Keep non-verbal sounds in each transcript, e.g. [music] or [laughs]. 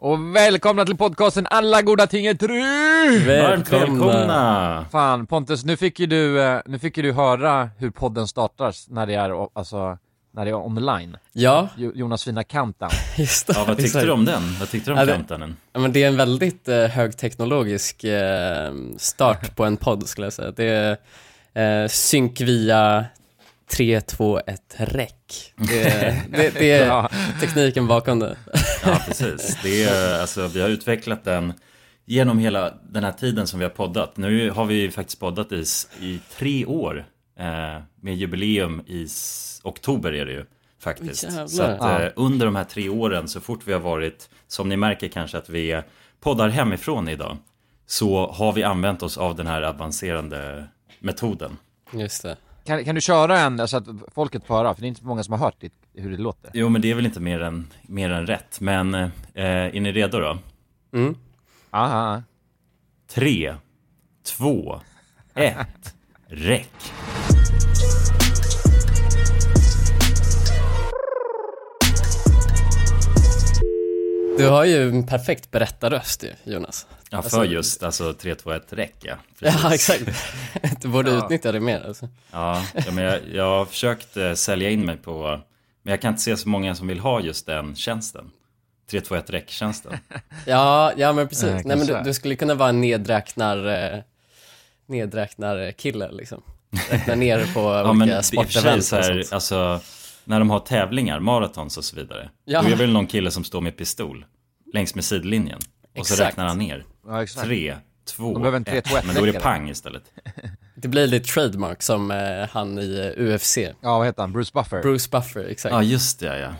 Och välkomna till podcasten Alla goda ting är true! Varmt välkomna! Fan Pontus, nu fick ju du, eh, nu fick ju du höra hur podden startas när det är, alltså, när det är online. Ja, Jo- Jonas fina countdown. [laughs] just det. Ja, vad tyckte du om den? Vad tyckte du om Ja, countdownen? Ja, men det är en väldigt eh, högteknologisk eh, start på en podd skulle jag säga. Det är eh, synk via 3, 2, 1, rec. Det, [laughs] det, det är [laughs] Ja. tekniken bakom det. [laughs] Ja, precis. Det är, alltså, vi har utvecklat den genom hela den här tiden som vi har poddat. Nu har vi faktiskt poddat i, i tre år eh, med jubileum i oktober är det ju faktiskt. Jävlar. Så att eh, under de här tre åren så fort vi har varit, som ni märker kanske att vi poddar hemifrån idag, så har vi använt oss av den här avancerande metoden. Just det. Kan, kan du köra en så att folket får höra? För det är inte så många som har hört det, hur det låter. Jo, men det är väl inte mer än, mer än rätt. Men eh, är ni redo då? Mm. Aha. Tre, två, ett, räck. Du har ju en perfekt berättarröst Jonas. Ja, för Alltså- just alltså 3, 2, 1, räck ja. [laughs] Precis. Ja, exakt. Du borde Ja. utnyttja det mer alltså. Ja, ja men jag, jag har försökt eh, sälja in mig på, men jag kan inte se så många som vill ha just den tjänsten. 3, 2, 1, räck-tjänsten. [laughs] Ja, ja men precis. Eh, Nej, men du, du skulle kunna vara en nedräknar, eh, nedräknar-kille liksom. Räkna [laughs] ner på Ja, olika sportevent och sånt. alltså, när de har tävlingar, maratons och så vidare. Ja. Då är det väl någon kille som står med pistol längs med sidlinjen. Och så räknar han ner. Ja, exakt. Tre, två, De behöver en 3, 2, 1 Men då är det pang istället. [laughs] Det blir lite trademark som eh, han i eh, UFC. Ja, vad heter han? Bruce Buffer? Bruce Buffer, exakt. Ja, just det ja.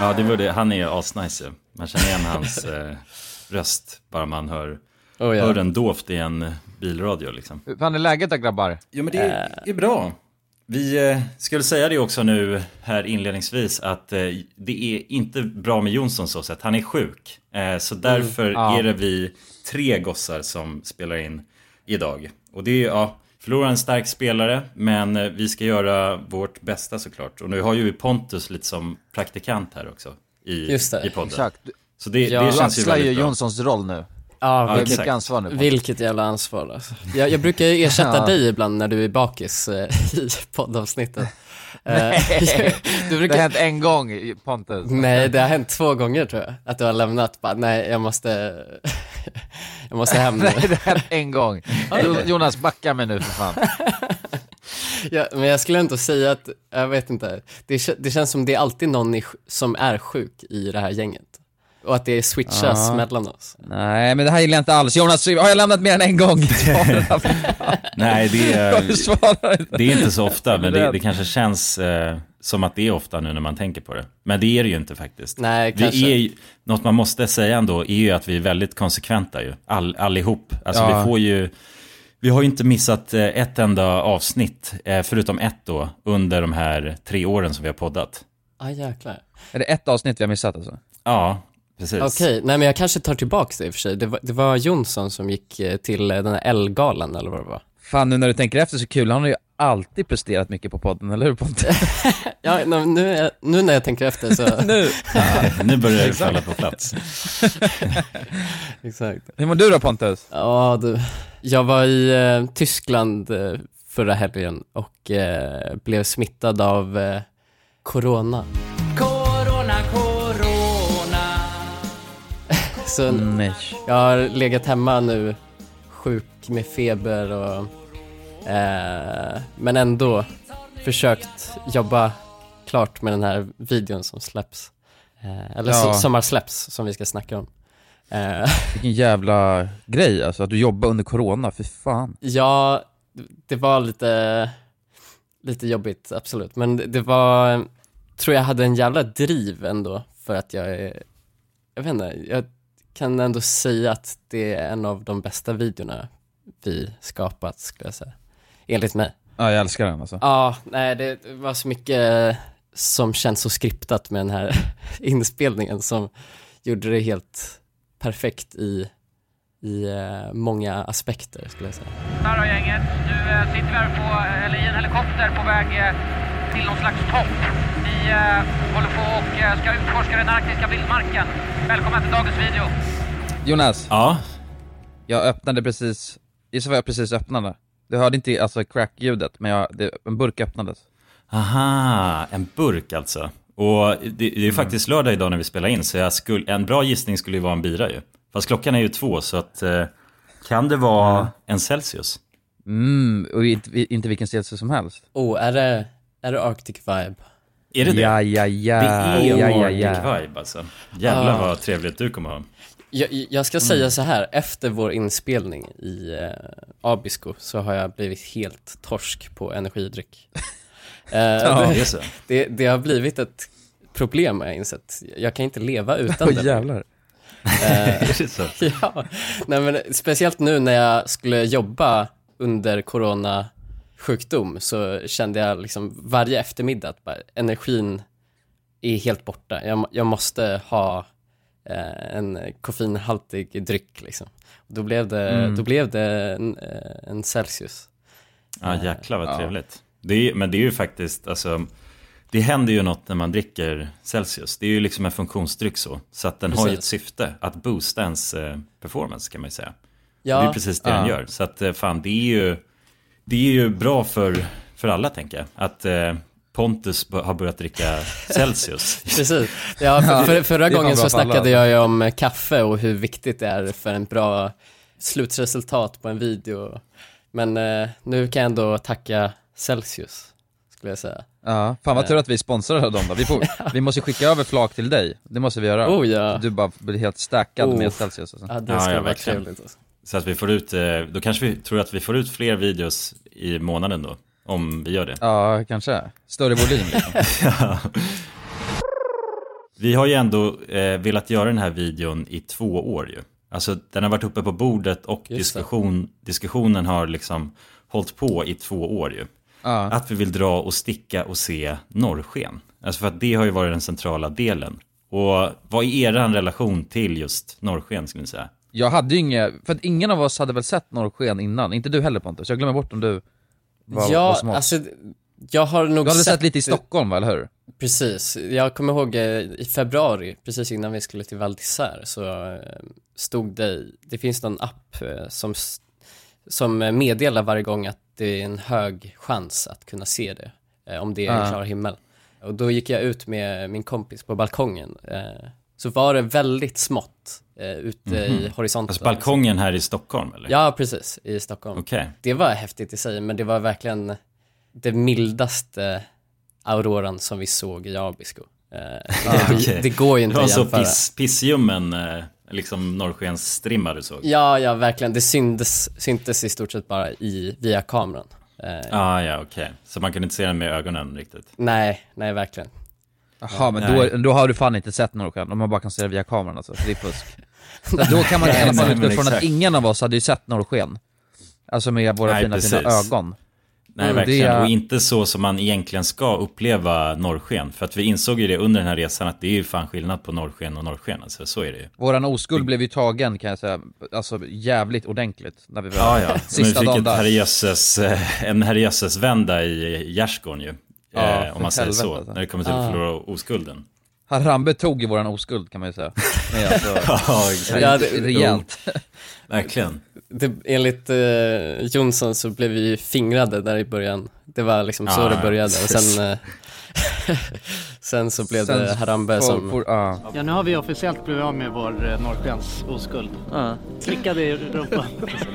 Ja, det var det. Han är ju asnice ju. Man känner igen hans [laughs] eh, röst bara man hör, Oh, ja. hör den dovt i en bilradio liksom. Hur fan är läget då grabbar? Jo, men det är, är bra. Vi eh, skulle säga det också nu här inledningsvis att eh, det är inte bra med Jonsson så sätt. Han är sjuk. Eh, så därför Ja. är det vi tre gossar som spelar in idag. Och det är, ja, förlorar en stark spelare, men vi ska göra vårt bästa såklart. Och nu har ju Pontus lite som praktikant här också i, Just det. i podden. Exakt. Så det, Ja. det känns ju ju väldigt bra. Jonssons roll nu. Ja, exakt. mycket ansvar nu. Vilket jävla ansvar alltså. jag, jag brukar ju ersätta [laughs] Ja. dig ibland när du är bakis eh, [laughs] i poddavsnittet. [laughs] Eh, Nej, du det har brukar... hänt en gång Pontus. Nej, det har hänt två gånger tror jag. Att du har lämnat bara, nej jag måste, jag måste hem nu. Nej, det har hänt en gång. Jo- Jonas, backa mig nu för fan. Ja, men jag skulle inte säga att, jag vet inte, det, det känns som det är alltid någon som är sjuk i det här gänget. Och att det switchas Ja. mellan oss. Nej, men det här gillar jag inte alls. Jonas, har jag lämnat mer än en gång? [laughs] Nej, det är... Det är inte så ofta, men det, det kanske känns eh, som att det är ofta nu när man tänker på det. Men det är det ju inte faktiskt. Nej, vi kanske. är, ju- något man måste säga ändå är ju att vi är väldigt konsekventa ju, All, allihop. Alltså Ja. vi får ju, vi har ju inte missat eh, ett enda avsnitt, eh, förutom ett då, under de här tre åren som vi har poddat. Ah, jäklar. Är det ett avsnitt vi har missat alltså? Ja, precis. Okej, nej men jag kanske tar tillbaka det i och för sig. Det var, det var Jonsson som gick eh, till eh, den här L-galan eller vad det var. Fan, nu när du tänker efter så kul. Han har ju alltid presterat mycket på podden, eller hur Pontus? [laughs] Ja, nu, nu när jag tänker efter så, [laughs] nu! Nu börjar det [laughs] falla på plats. exakt. Hur mår du då Pontus? Ja, du. Jag var i eh, Tyskland eh, förra helgen och eh, blev smittad av eh. Corona, Så Nej. jag har legat hemma nu, sjuk med feber och eh, men ändå försökt jobba klart med den här videon som släpps. Eh, eller Ja. som, har släppts, som vi ska snacka om. Eh, [laughs] Vilken jävla grej alltså, att du jobbar under corona, för fan. Ja, det var lite, lite jobbigt, absolut. Men det- det var, tror jag hade en jävla driv ändå för att jag är, jag vet inte, jag kan ändå säga att det är en av de bästa videorna vi skapat, skulle jag säga. Enligt mig. Ja, jag älskar den alltså. Ja, nej det var så mycket som känns så skriptat med den här [laughs] inspelningen som gjorde det helt perfekt i, i eh, många aspekter skulle jag säga. Här har gänget. Nu eh, sitter vi här på, eller i en helikopter på väg eh, till någon slags topp. Vi eh, håller på och eh, ska utforska den arktiska vildmarken. Välkommen till dagens video. Jonas, Ja, jag öppnade precis, gissa vad jag precis öppnade? Du hörde inte alltså crack-ljudet, men jag, det, en burk öppnades. aha, en burk alltså. Och det, det är ju faktiskt lördag idag när vi spelar in, så jag skulle, en bra gissning skulle ju vara en bira ju. Fast klockan är ju två, så att eh, kan det vara en Celsius? Mm, och inte, inte vilken Celsius som helst. Oh, är det, är det Arctic Vibe? Är det det? Ja, ja, ja, Det är ja, ja, Arctic ja. Vibe alltså. Jävlar Ah. vad trevligt du kommer ha. Jag, jag ska säga så här, efter vår inspelning i eh, Abisko så har jag blivit helt torsk på energidryck. [laughs] Eh, Ja, det, det är så. det, det har blivit ett problem har jag insett. Jag kan inte leva utan Åh det. jävlar. Eh, [laughs] [laughs] ja, nej men speciellt nu när jag skulle jobba under coronasjukdom så kände jag liksom varje eftermiddag att bara, energin är helt borta. Jag, jag måste ha eh, en koffeinhaltig dryck liksom. Då blev det, Mm. då blev det en, eh, en Celsius. Ja jäklar vad Ja. trevligt. Det är, men det är ju faktiskt, alltså, det händer ju något när man dricker Celsius. Det är ju liksom en funktionsdryck så. Så att den har ju ett Precis. syfte, att boosta ens eh, performance kan man ju säga. Ja, Det är precis det den Ja. gör. Så att eh, fan, det är ju, det är ju bra för, för alla tänker jag. Att eh, Pontus har börjat dricka [laughs] Celsius. Precis. [laughs] Ja, för, för, förra gången så snackade jag ju om kaffe och hur viktigt det är för en bra slutresultat på en video. Men eh, nu kan jag ändå tacka Celsius, skulle jag säga. Ja, fan vad tur att vi sponsrar dem då. Vi, får, [laughs] vi måste skicka över flak till dig, det måste vi göra. Oh ja, Du bara blir helt stackad Oh. med Celsius alltså. ja det ska ja, vara verkligen. trevligt. Alltså. Så att vi får ut, eh, då kanske vi tror att vi får ut fler videos i månaden då. Om vi gör det. Ja, kanske. Större volym liksom. [laughs] Vi har ju ändå eh, velat göra den här videon i två år ju. Alltså den har varit uppe på bordet och diskussion, diskussionen har liksom hållit på i två år ju. Ja. Att vi vill dra och sticka och se norrsken. Alltså för att det har ju varit den centrala delen. Och vad är eran relation till just norrsken skulle ni säga? Jag hade ju inget, för att ingen av oss hade väl sett norrsken innan, inte du heller Pontus, jag glömmer bort om du var, ja, var oss. alltså jag har nog Du hade sett lite i Stockholm va, eller hur? Precis, jag kommer ihåg eh, i februari, precis innan vi skulle till Val så eh, stod det, det finns någon app eh, som, som meddelar varje gång att det är en hög chans att kunna se det, om det är en Ah. klar himmel. Och då gick jag ut med min kompis på balkongen, så var det väldigt smått eh, ute i horisonten. Alltså balkongen här i Stockholm eller? Ja, precis, i Stockholm. Okej. Det var häftigt i sig, men det var verkligen det mildaste auroran som vi såg i Abisko. Eh, [laughs] det, okej. det går ju Det inte var att så jämföra. piss, pissljummen eh, liksom norrskensstrimma du såg? Ja, ja, verkligen. Det syntes, syntes i stort sett bara i, via kameran. Eh, Ah, ja, okej. Så man kunde inte se den med ögonen riktigt? Nej, nej, verkligen. Jaha, men då, då har du fan inte sett norrsken, om man bara kan se det via kameran alltså, så det är fusk. Så [laughs] då kan man i alla fall utgå från att ingen av oss hade ju sett norrsken. Alltså med våra Nej, fina, fina ögon. Nej, Mm, verkligen. är- Och inte så som man egentligen ska uppleva norrsken. För att vi insåg ju det under den här resan att det är ju fan skillnad på norrsken och norrsken. Alltså, så är det ju. Våran oskuld blev ju tagen kan jag säga, alltså jävligt ordentligt när vi var Ja, ja. [laughs] Men vi sista fick dagen ett herrejösses, eh, en herrejösses-vända i gärdsgården ju. Ja, eh, om man säger helvete, så. alltså. När det kommer till att Ah. förlora oskulden. Harambe tog ju våran oskuld kan man ju säga. [laughs] Alltså, Ja, exakt. Ja, det- rejält. Verkligen. Det, enligt eh, Jonsson så blev vi ju fingrade där i början. Det var liksom så Ja, det började. Och sen, eh, [laughs] sen så blev det Sen Harambe får- som... får- ja. Ja, nu har vi officiellt blivit av med vår eh, norrskens oskuld. Slickade i rumpan.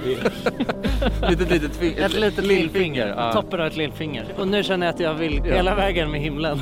[laughs] Litet litet finger, Ett litet lillfinger. Toppen av ett lillfinger. Och nu känner jag att jag vill hela vägen med himlen.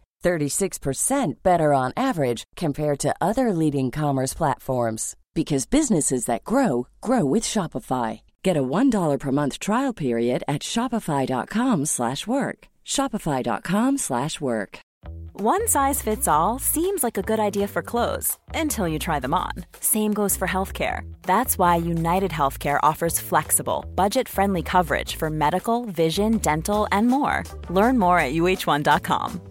36% better on average compared to other leading commerce platforms Because businesses that grow grow with Shopify. Get a $1 per month trial period at shopify.com slash work. Shopify.com slash work. One size fits all seems like a good idea for clothes until you try them on. Same goes for healthcare. That's why United Healthcare offers flexible, budget friendly coverage for medical, vision, dental, and more. Learn more at uh1.com.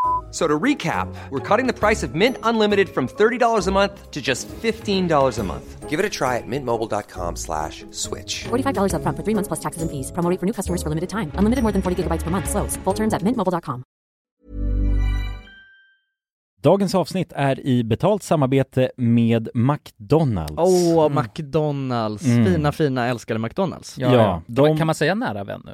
So to recap, we're cutting the price of Mint Unlimited from $30 a month to just $15 a month. Give it a try at mintmobile.com slash switch. $45 upfront for three months plus taxes and fees. Promo for new customers for limited time. Unlimited more than 40 gigabytes per month. Slows. Full terms at mintmobile.com. Dagens avsnitt är i betalt samarbete med McDonalds. Åh, McDonalds, Mm. fina fina älskade McDonalds Ja, Ja, de- kan man säga nära vän nu?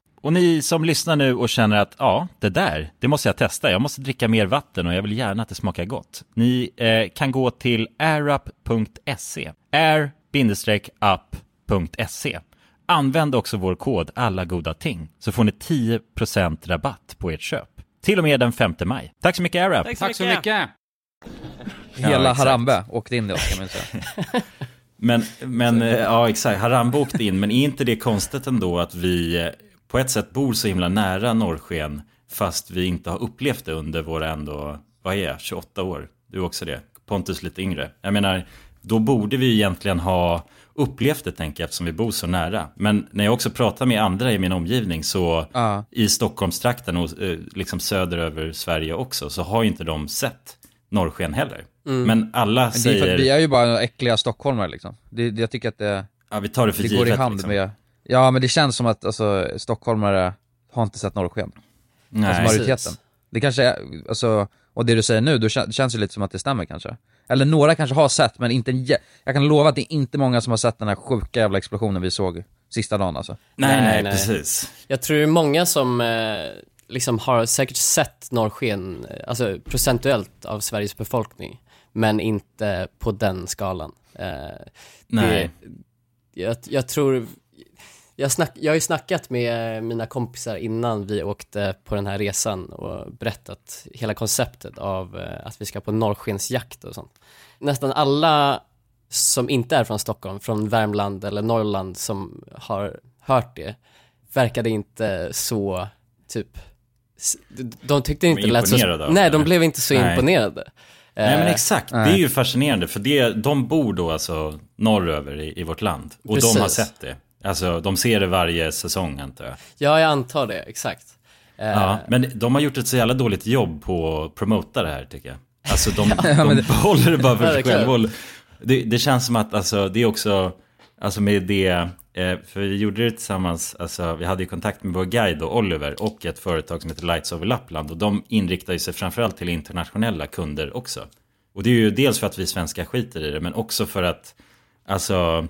Och ni som lyssnar nu och känner att ja, det där, det måste jag testa. Jag måste dricka mer vatten och jag vill gärna att det smakar gott. Ni eh, kan gå till airup.se. air-up.se. Använd också vår kod alla goda ting så får ni 10% rabatt på ert köp. Till och med den 5 maj. Tack så mycket AirUp! Tack så mycket! Hela exakt. Harambe åkte in det kan man säga. [laughs] Men, men eh, ja exakt, Harambe åkte in, men är inte det konstigt ändå att vi på ett sätt bor så himla nära norrsken fast vi inte har upplevt det under våra ändå, vad är jag, 28 år? Du också det, Pontus lite yngre. Jag menar, då borde vi egentligen ha upplevt det tänker jag eftersom vi bor så nära. Men när jag också pratar med andra i min omgivning så Ja. i Stockholmstrakten och eh, liksom söder över Sverige också så har ju inte de sett norrsken heller. Mm. Men alla Men det är för säger... att vi är ju bara äckliga stockholmare liksom. Det, det, jag tycker att det, Ja, vi tar det för det går i givet, hand liksom. med, ja men det känns som att alltså, stockholmare har inte sett norrsken. Nej. Alltså majoriteten. Precis. Det kanske är, alltså, och det du säger nu, då det känns ju lite som att det stämmer kanske. Eller några kanske har sett, men inte en Jag kan lova att det är inte många som har sett den här sjuka jävla explosionen vi såg sista dagen alltså. Jag tror det är många som eh, liksom har säkert sett norrsken, eh, alltså procentuellt av Sveriges befolkning, men inte på den skalan. Eh, Nej. Det, jag, jag tror, jag, snack, jag har ju snackat med mina kompisar innan vi åkte på den här resan och berättat hela konceptet av eh, att vi ska på norrskensjakt och sånt. Nästan alla som inte är från Stockholm, från Värmland eller Norrland som har hört det, verkade inte så, typ, de tyckte inte det lät så, av nej de blev inte så Nej. imponerade. Nej men Eh, exakt, det är ju fascinerande för det, de bor då alltså norröver i, i vårt land och de har Precis. sett det. Alltså de ser det varje säsong antar jag. Ja, jag antar det, exakt. Eh, Ja, men de har gjort ett så jävla dåligt jobb på att promota det här tycker jag. Alltså de, [laughs] de men det- bara för sig själva. Det, det känns som att alltså, det är också, alltså med det, eh, för vi gjorde det tillsammans, alltså vi hade ju kontakt med vår guide då, Oliver och ett företag som heter Lights Over Lappland och de inriktar ju sig framförallt till internationella kunder också. Och det är ju dels för att vi svenskar skiter i det, men också för att, alltså,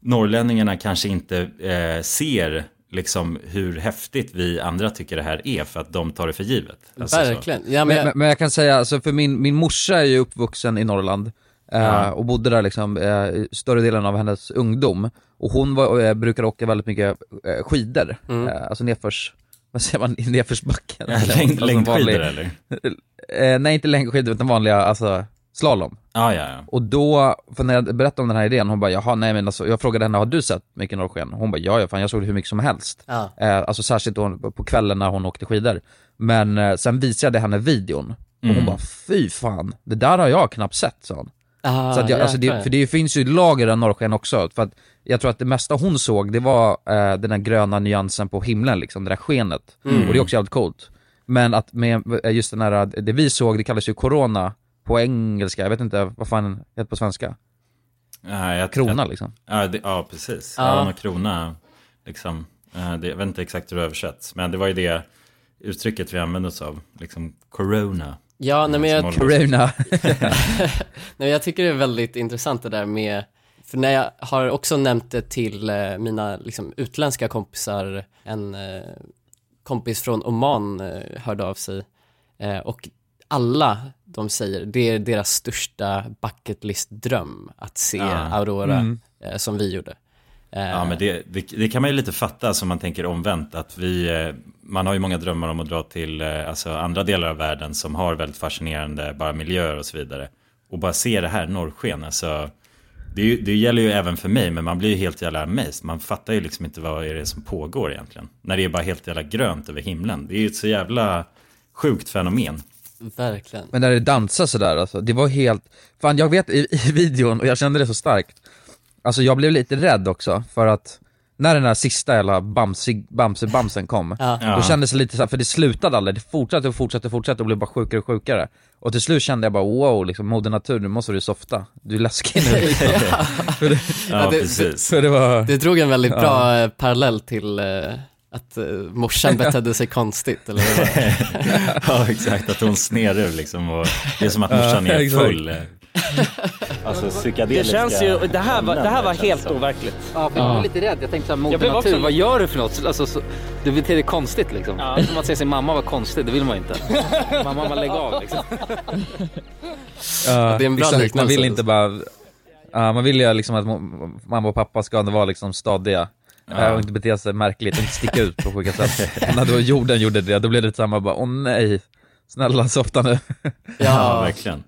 norrlänningarna kanske inte eh, ser liksom hur häftigt vi andra tycker det här är för att de tar det för givet. Alltså, så. Verkligen. Ja, men, men men, jag- men jag kan säga, alltså för min, min morsa är ju uppvuxen i Norrland eh, Ja. och bodde där liksom eh, större delen av hennes ungdom. Och hon var, eh, brukade åka väldigt mycket eh, skidor, Mm. eh, alltså nedförs, [laughs] vad säger man, i nedförsbacken? Ja, Eller, längd- alltså längdskidor, vanlig- eller? Eh, nej inte längdskidor utan vanliga, alltså slalom. Ja, ja, ja. Och då, för när jag berättade om den här idén, hon bara jaha nej men alltså, jag frågade henne, har du sett mycket norrsken? Hon bara ja, ja fan jag såg det hur mycket som helst. Ja. Eh, alltså särskilt då på kvällen när hon åkte skidor. Men eh, sen visade jag henne videon, och hon Mm. bara fy fan, det där har jag knappt sett sa hon. Ah, så att jag, alltså det, för det finns ju lager av norrsken också, för att jag tror att det mesta hon såg, det var eh, den där gröna nyansen på himlen liksom, det där skenet. Mm. Och det är också jävligt coolt. Men att med eh, just den här, det vi såg, det kallas ju corona på engelska, jag vet inte vad fan heter på svenska. Ja, jag, Krona jag, liksom. Ja, det, ja precis. Ja. Ja, krona, liksom. Eh, det, jag vet inte exakt hur det översätts, men det var ju det uttrycket vi använde oss av, liksom corona. Ja, nej men jag... Corona. [laughs] nej, jag tycker det är väldigt intressant det där med, för när jag har också nämnt det till eh, mina liksom, utländska kompisar, en eh, kompis från Oman eh, hörde av sig eh, och alla de säger, det är deras största bucket list dröm att se Ja. Aurora Mm. eh, som vi gjorde. Eh, Ja, men det, det, det kan man ju lite fatta som man tänker omvänt. Att vi, eh, man har ju många drömmar om att dra till eh, alltså, andra delar av världen som har väldigt fascinerande bara miljöer och så vidare. Och bara se det här norrsken, alltså. Det, det gäller ju även för mig, men man blir ju helt jävla amazed. Man fattar ju liksom inte vad är det som pågår egentligen. När det är bara helt jävla grönt över himlen. Det är ju ett så jävla sjukt fenomen. Verkligen. Men när det dansar sådär alltså, det var helt, fan jag vet i, i [laughs] videon, och jag kände det så starkt, alltså jag blev lite rädd också för att när den där sista jävla bamsig, bamse-bamsen kom, Ja. då Ja. kändes det lite så här, för det slutade aldrig, det fortsatte och fortsatte och fortsatte och blev bara sjukare och sjukare. Och till slut kände jag bara wow, liksom moder natur, nu måste du softa. Du är läskig nu. [laughs] liksom. för det, Ja, precis. För det var... Det drog en väldigt Ja. bra eh, parallell till eh, att eh, morsan betedde sig konstigt, eller var det? [laughs] ja exakt, att hon snerar liksom och det är som att morsan är full. Alltså Det psykedeliska känns ju, det här var, det här var helt som. overkligt. Ja, för jag var lite rädd. Jag tänkte såhär, moder blev också natur, vad gör du för något? Alltså, så, du beter dig konstigt liksom. Ja. Det är som att se sin mamma vara konstig, det vill man ju inte. [laughs] mamma, man lägger av liksom. Ja, det är en bra exakt, man liknelse. vill inte bara, ja, man vill ju liksom att mamma och pappa ska ändå vara liksom stadiga. Ja. eh, Och inte bete sig märkligt, inte sticka ut på olika sätt. När då jorden gjorde det, då blev det samma bara, åh nej, snälla softa nu. Ja, verkligen.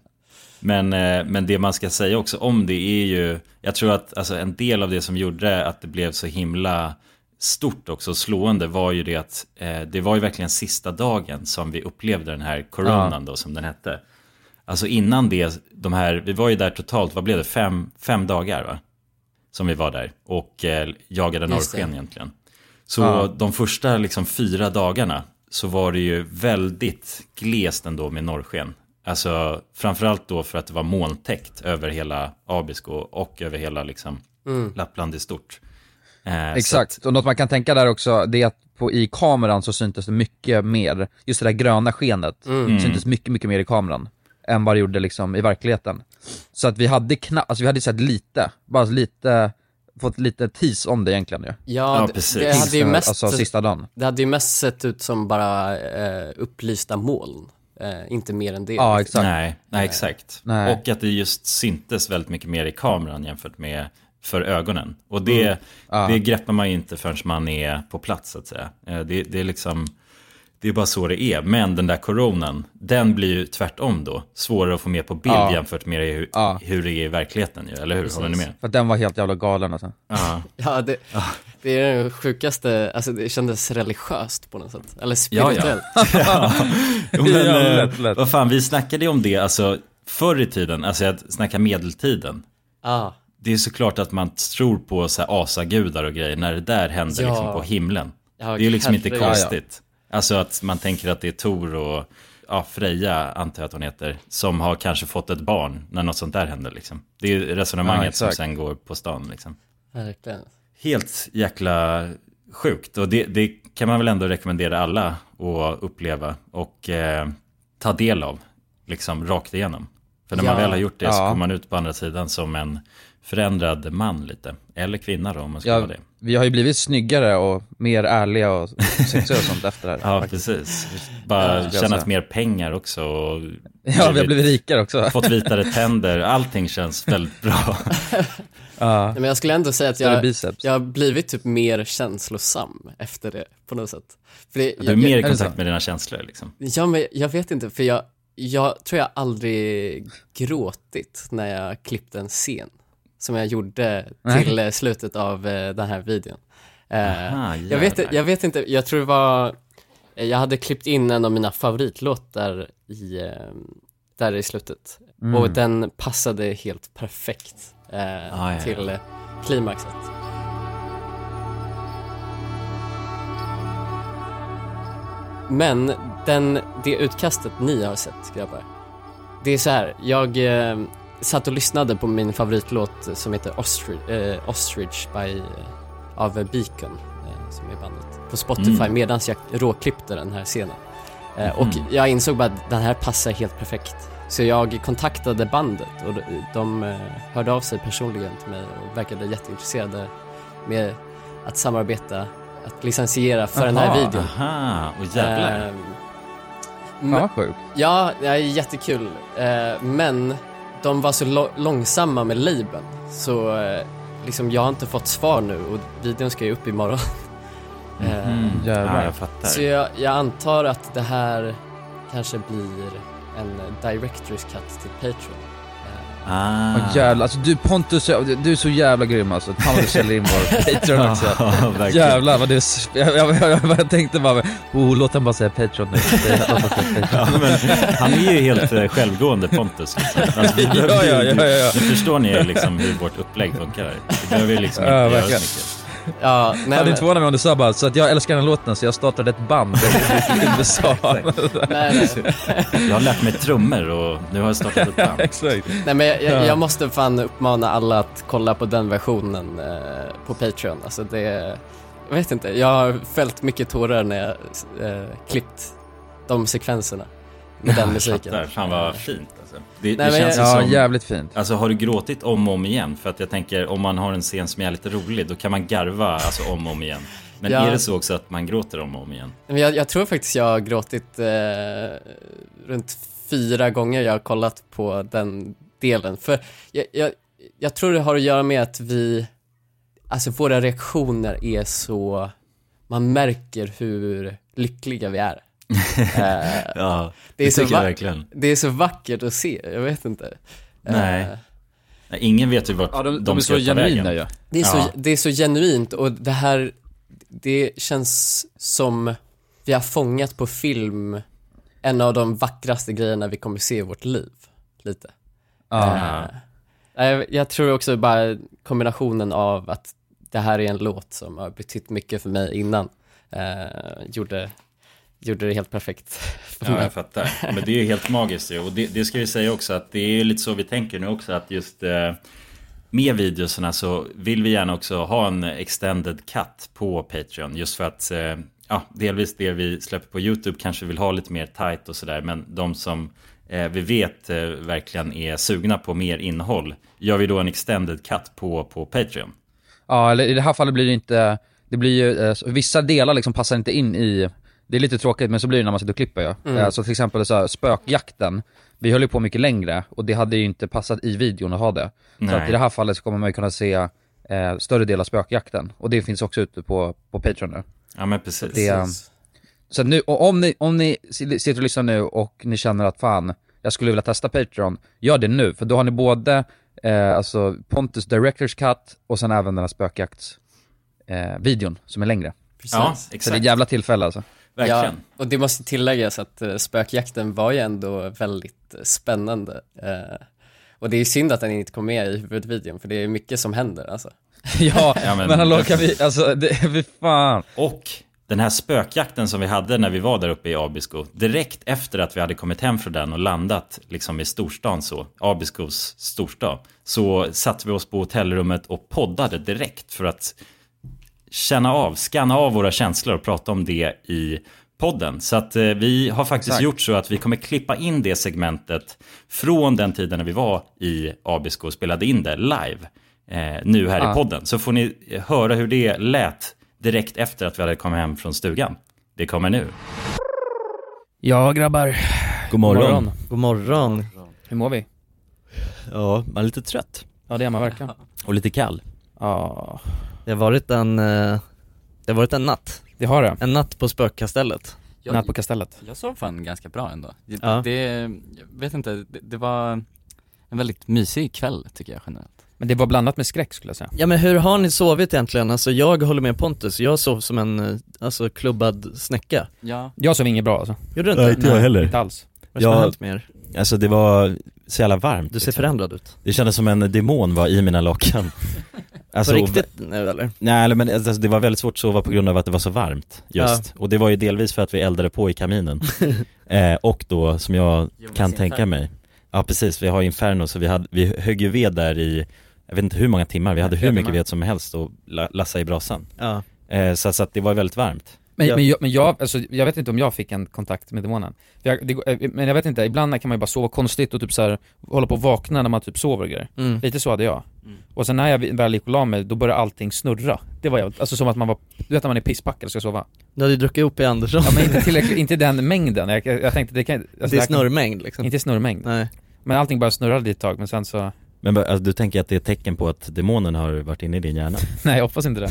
Men, eh, men det man ska säga också om det är ju, jag tror att alltså, en del av det som gjorde att det blev så himla stort också, slående, var ju det att eh, det var ju verkligen sista dagen som vi upplevde den här coronan då, som den hette. Alltså innan det, de här, vi var ju där totalt, vad blev det, fem, fem dagar va? Som vi var där och eh, jagade norrsken egentligen. Så Ja. de första liksom fyra dagarna så var det ju väldigt glest ändå med norrsken. Alltså framförallt då för att det var molntäckt över hela Abisko och över hela liksom Mm. Lappland i stort. Eh, Exakt, och något man kan tänka där också, det är att på, i kameran så syntes det mycket mer, just det där gröna skenet, Mm. syntes mycket, mycket mer i kameran än vad det gjorde liksom i verkligheten. Så att vi hade knappt, alltså vi hade sett lite, bara lite, fått lite tease om det egentligen ju. Ja, det, det hade ju mest, Alltså sista dagen. Det hade ju mest sett ut som bara eh, upplysta moln, eh, inte mer än det. Ja, exakt. Nej, nej exakt. Nej. Och att det just syntes väldigt mycket mer i kameran jämfört med för ögonen. Och det, Mm. Ja. det greppar man ju inte förrän man är på plats så att säga. Eh, Det, det är liksom, det är bara så det är. Men den där coronan, den blir ju tvärtom då. Svårare att få med på bild Ja. jämfört med hur, Ja. hur det är i verkligheten ju, eller hur? Håller ni med? För den var helt jävla galen alltså. Ja. [laughs] Ja, det, det är den sjukaste, alltså det kändes religiöst på något sätt, eller spirituellt. [laughs] ja. [laughs] ja. Jo, men, Ja, eh, lätt, lätt. vad fan, vi snackade ju om det, alltså förr i tiden, alltså att snacka medeltiden. Ja. Det är såklart att man tror på så här asagudar och grejer när det där händer Ja. liksom på himlen. Ja, det är ju liksom inte konstigt. Alltså att man tänker att det är Tor och ja, Freja, antar jag att hon heter, som har kanske fått ett barn när något sånt där händer liksom. Det är ju resonemanget Ja, som sen går på stan liksom. Verkligen. Helt jäkla sjukt och det, det kan man väl ändå rekommendera alla att uppleva och eh, ta del av, liksom rakt igenom. För när man Ja. väl har gjort det så Ja. kommer man ut på andra sidan som en förändrad man lite. Eller kvinna då om man ska Ja, vara det. vi har ju blivit snyggare och mer ärliga och sexiga och sånt efter det här. [laughs] Ja, faktiskt. precis. Bara Ja, tjänat mer pengar också. Och [laughs] Ja, vi har blivit rikare också. [laughs] Fått vitare tänder. Allting känns väldigt bra. Ja. Men jag skulle ändå säga att jag, jag har blivit typ mer känslosam efter det på något sätt. För det, Du är jag, mer i kontakt med dina känslor liksom. Ja, men jag vet inte, för jag, jag tror jag aldrig gråtit när jag klippte en scen som jag gjorde till eh, slutet av eh, den här videon. Eh, Aha, jag, vet, jag vet inte, jag tror det var, jag hade klippt in en av mina favoritlåtar i, där i slutet. Mm. Och den passade helt perfekt eh, ja. till klimaxet. Men den, det utkastet ni har sett grabbar, det är så här. jag satt och lyssnade på min favoritlåt som heter Ostrich, eh, Ostrich by, eh, av Beacon, eh, som är bandet, på Spotify Mm. medan jag råklippte den här scenen. Eh, och Mhm. jag insåg bara att den här passar helt perfekt. Så jag kontaktade bandet och de, de eh, hörde av sig personligen till mig och verkade jätteintresserade med att samarbeta, att licensiera för den här Aha, videon. Aha, och jävlar. Ehm, Fan vad sjukt. Ja, det är jättekul. Eh, men de var så långsamma med labeln så eh, liksom jag har inte fått svar nu och videon ska ju upp imorgon. Eh, Mhm. jävlar. Ja, jag fattar. så jag, jag antar att det här kanske blir en director's cut till Patreon. Ah. Åh jävlar, alltså du Pontus, du är så jävla grym alltså. Fan vad du säljer in vår [laughs] Patreon också. Ja, jävlar vad det s- jag, jag, jag, tänkte bara, oh låt den bara säga Patreon nu. Det- [laughs] Ja, men han är ju helt eh, självgående Pontus. Liksom. [laughs] Alltså, vi Ja, ja, ja, ja, ja. Nu förstår ni liksom hur vårt upplägg funkar. Vi behöver liksom inte Ja, göra så mycket. [laughs] Ja, nej, Jag hade inte förvånat mig om du sa bara, så att jag älskar den låten så jag startade ett band i [laughs] USA. Nej, [laughs] Jag har lärt mig trummor och nu har jag startat ett band. Exakt. Nej men jag, jag, Ja. jag måste fan uppmana alla att kolla på den versionen eh, på Patreon. Alltså det, jag vet inte, jag har fällt mycket tårar när jag eh, klippt de sekvenserna med den musiken. Fattar. Fan vad fint alltså. Det, Nej, det men känns som... Ja, jävligt fint. Alltså har du gråtit om och om igen? För att jag tänker om man har en scen som är lite rolig då kan man garva alltså om och om igen. Men Ja. är det så också att man gråter om och om igen? Men jag, jag tror faktiskt jag har gråtit eh, runt fyra gånger jag har kollat på den delen. För jag, jag, jag tror det har att göra med att vi, alltså våra reaktioner är så, man märker hur lyckliga vi är. Eh, [laughs] Ja, det, är det så tycker jag verkligen. det är så vackert att se, jag vet inte. Nej. Eh, Nej, Ingen vet ju vart Ja, de- de, de är ska så ta genuina vägen. ju. Det är, så, Ja. det är så genuint och det här, det känns som vi har fångat på film en av de vackraste grejerna vi kommer se i vårt liv, lite. Ja. Eh, jag, jag tror också bara kombinationen av att det här är en låt som har betytt mycket för mig innan, eh, gjorde, gjorde det helt perfekt [laughs] för Ja, mig. jag fattar. Men det är ju helt magiskt ju. Och det, det ska vi säga också att det är ju lite så vi tänker nu också att just eh, med videorna så vill vi gärna också ha en extended cut på Patreon. Just för att eh, ja, delvis det vi släpper på YouTube kanske vill ha lite mer tight och sådär. Men de som eh, vi vet eh, verkligen är sugna på mer innehåll gör vi då en extended cut på, på Patreon. Ja, eller i det här fallet blir det inte, det blir ju, eh, vissa delar liksom passar inte in i, det är lite tråkigt men så blir det när man sitter och klipper ju. Mm. Eh, Så till exempel så här, spökjakten, vi höll ju på mycket längre och det hade ju inte passat i videon att ha det. Så Nej. att i det här fallet så kommer man ju kunna se eh, större del av spökjakten och det finns också ute på, på Patreon nu. Ja men precis. Det, eh, så nu, och om ni, om ni sitter och lyssnar nu och ni känner att fan, jag skulle vilja testa Patreon, gör det nu, för då har ni både eh, alltså Pontus Directors Cut och sen även den här spökjakts eh, videon som är längre. Precis. Ja, Så det är exakt. ett jävla tillfälle alltså. Verkligen. Ja, och det måste tilläggas att uh, spökjakten var ju ändå väldigt eh, spännande. Eh, och det är synd att den inte kom med i huvudvideon, för det är mycket som händer alltså. [laughs] ja, Ja, men, men- hallå kan vi, alltså det, [laughs] fy fan. Och den här spökjakten som vi hade när vi var där uppe i Abisko, direkt efter att vi hade kommit hem från den och landat liksom i storstan så, Abiskos storstad, så satte vi oss på hotellrummet och poddade direkt för att känna av, scanna av våra känslor och prata om det i podden. Så att eh, vi har faktiskt Exakt. gjort så att vi kommer klippa in det segmentet från den tiden när vi var i Abisko och spelade in det live eh, nu här Ah. i podden. Så får ni höra hur det lät direkt efter att vi hade kommit hem från stugan. Det kommer nu. Ja grabbar. God morgon. God morgon. Hur mår vi? Ja, man är lite trött. Ja det är man verkligen. Och lite kall. Ja, Det har varit en, eh, det har varit en natt. det har det. En natt på spökkastellet. Jag, Natt på kastellet. jag sov fan ganska bra ändå. Det, Ja. det jag vet inte, det, det var en väldigt mysig kväll tycker jag generellt. Men det var blandat med skräck skulle jag säga. Ja men hur har ni sovit egentligen? Alltså jag håller med Pontus, jag sov som en, eh, alltså klubbad snäcka. Ja. Jag sov inget bra alltså. Gjorde du inte? Nej, inte jag heller. Inte alls. Vad har Jag- hänt med er? Alltså det var så jävla varmt. Du ser liksom. förändrad ut. Det kändes som en demon var i mina lakan. [laughs] Alltså, riktigt nu eller? Nej men alltså, det var väldigt svårt att sova på grund av att det var så varmt just. Och det var ju delvis för att vi eldade på i kaminen. [laughs] eh, och då som jag Jonas kan Inferno. tänka mig. Ja precis, vi har Inferno så vi, hade, vi högg ju ved där i, jag vet inte hur många timmar, vi hade hur mycket ved som helst och la, lassa i brasan. Ja. Eh, så, så att det var väldigt varmt. Men, Ja. men, jag, men jag, alltså, jag vet inte om jag fick en kontakt med demonen. För Jag, det, eh, men jag vet inte, ibland kan man ju bara sova konstigt och typ så här, hålla på och vakna när man typ sover och grejer. Mm. Lite så hade jag. Och sen när jag väl gick och la mig, då började allting snurra. Det var jag, alltså som att man var, du vet när man är pisspackad och ska sova. Du hade ju druckit upp i Andersson. Ja men inte tillräckligt, [laughs] inte den mängden. Jag, jag, jag tänkte det kan alltså, det är snurrmängd liksom. Inte snurrmängd. Nej. Men allting bara snurrade ett tag, men sen så, Men alltså, du tänker att det är ett tecken på att demonen har varit inne i din hjärna? [laughs] nej jag hoppas inte det.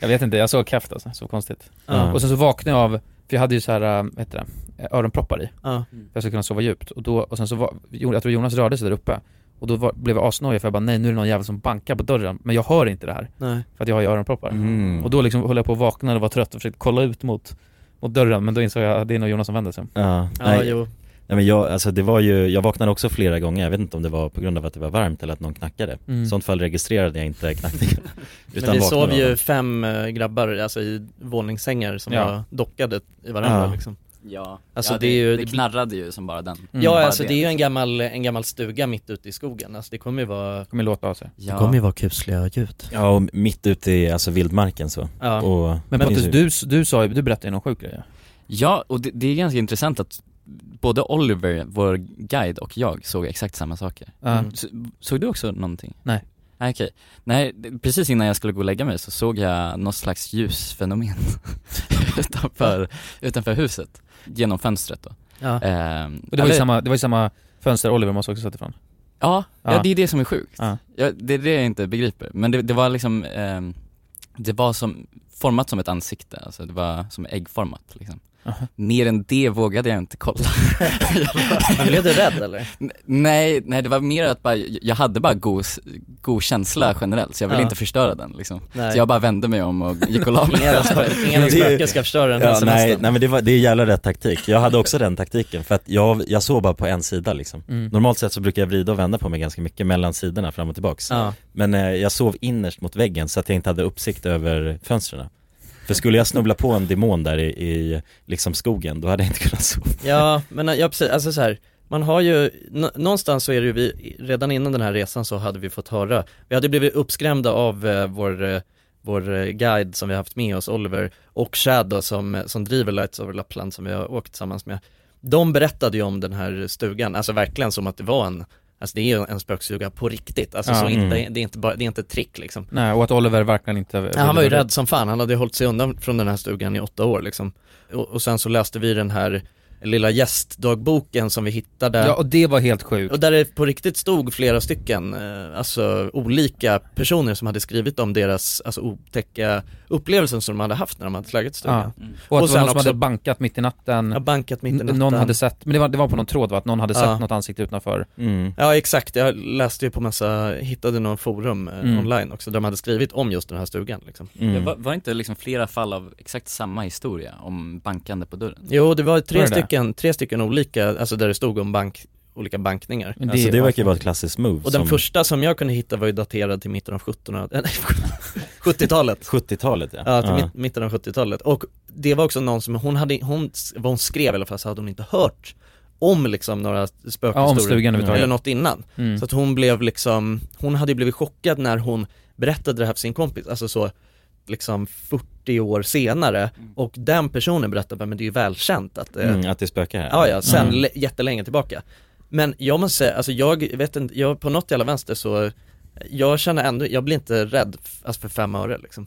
Jag vet inte, jag såg kraft alltså, så konstigt. Ja. Och sen så vaknade jag av, för jag hade ju så här, äh, vad heter det, öronproppar i. Ja. För jag skulle kunna sova djupt. Och, då, och sen så var, jag tror Jonas rörde sig där uppe. Och då var, blev jag asnojig för jag bara nej nu är det någon jävel som bankar på dörren. Men jag hör inte det här. Nej. För att jag har ju öronproppar. Mm. Och då liksom höll jag på att vakna och var trött och försökte kolla ut mot, mot dörren. Men då insåg jag att det är nog Jonas som vänder sig. Ja, Ja, nej, jo. Nej men jag, alltså det var ju, jag vaknade också flera gånger, jag vet inte om det var på grund av att det var varmt eller att någon knackade Mm. I sånt fall registrerade jag inte knackningen [laughs] Men vi sov ju fem eh, grabbar, alltså i våningssängar som Ja. var dockade i varandra Ja. liksom Ja, Alltså ja, det, är ju det knarrade ju som bara den Ja Bara alltså det är ju en gammal, en gammal stuga mitt ute i skogen, alltså det kommer ju vara kommer låta av sig Det kommer ju vara kusliga ljud Ja och mitt ute i alltså vildmarken så Ja. och Men det Pontus, du, du sa ju, du berättade ju någon sjuk grej ja. Ja, och det, det är ganska intressant att både Oliver, vår guide, och jag såg exakt samma saker. Ja. Mm. Så, såg du också någonting? Nej. Nej okej. Nej, precis innan jag skulle gå och lägga mig så såg jag något slags ljusfenomen [laughs] utanför, utanför huset, genom fönstret då. Ja. Ehm, Och det var ju samma, det var ju samma fönster Oliver måste också sett ifrån Ja, ja. Ja. det är det som är sjukt. Ja. Ja, det är det jag inte begriper. Men det, det var liksom, ehm, det var som, format som ett ansikte, alltså det var som äggformat liksom. Aha. Mer än det vågade jag inte kolla. [laughs] Blev du rädd eller? Nej, nej det var mer att bara, jag hade bara god, god känsla generellt så jag ville Ja. inte förstöra den liksom. Nej. Så jag bara vände mig om och gick och la mig. Inga spö- inga spöken ska förstöra den här ja, nej, semestern. nej men det var, det är jävla rätt taktik. Jag hade också den taktiken för att jag, jag såg bara på en sida liksom. Mm. Normalt sett så brukar jag vrida och vända på mig ganska mycket mellan sidorna fram och tillbaks. Ja. Men eh, jag sov innerst mot väggen så att jag inte hade uppsikt över fönstren. För skulle jag snubbla på en demon där i, i liksom skogen, då hade jag inte kunnat sova. Ja, men ja precis, alltså så här, man har ju, någonstans så är det ju vi, redan innan den här resan så hade vi fått höra, vi hade blivit uppskrämda av eh, vår, eh, vår eh, guide som vi haft med oss, Oliver, och Chad då, som, som driver Lights Over Lappland som vi har åkt tillsammans med. De berättade ju om den här stugan, alltså verkligen som att det var en, alltså det är ju en spökstuga på riktigt, alltså Ja, så inte, mm. det är inte bara, det är inte ett trick liksom. Nej, och att Oliver verkligen inte Ja, han var ju rädd som fan, han hade hållit sig undan från den här stugan i åtta år liksom. Och, och sen så läste vi den här lilla gästdagboken som vi hittade Ja, och det var helt sjukt Och där det på riktigt stod flera stycken, eh, alltså olika personer som hade skrivit om deras, alltså otäcka upplevelser som de hade haft när de hade slagit stugan Ja. Och att det var någon som hade bankat mitt i natten Ja, bankat mitt i natten Någon hade sett, men det var, det var på någon tråd va? Att någon hade sett Ja. något ansikte utanför Ja exakt, jag läste ju på massa, hittade någon forum eh, Mm. online också där de hade skrivit om just den här stugan liksom Det var, var inte liksom flera fall av exakt samma historia om bankande på dörren? Jo det var tre Var det det? Stycken, tre stycken olika, alltså där det stod om bank, olika bankningar det- Alltså, det verkar ju vara ett klassiskt move Och den som- första som jag kunde hitta var ju daterad till mitten av 1700 [laughs] nej, 70-talet 70-talet ja. Ja, till Ja. mitt, mitten av 70-talet. Och det var också någon som, hon hade, hon, vad hon skrev i alla fall så hade hon inte hört om liksom några Ja, spökhistorier överhuvudtaget. eller något innan. Mm. Så att hon blev liksom, hon hade ju blivit chockad när hon berättade det här för sin kompis, alltså så liksom 40 år senare och den personen berättade bara, men det är ju välkänt att det, Mm, att det spökar här. Ja ja, sen Mm. jättelänge tillbaka Men jag måste säga, alltså jag vet inte, jag på något jävla vänster så Jag känner ändå, jag blir inte rädd alltså för fem öre liksom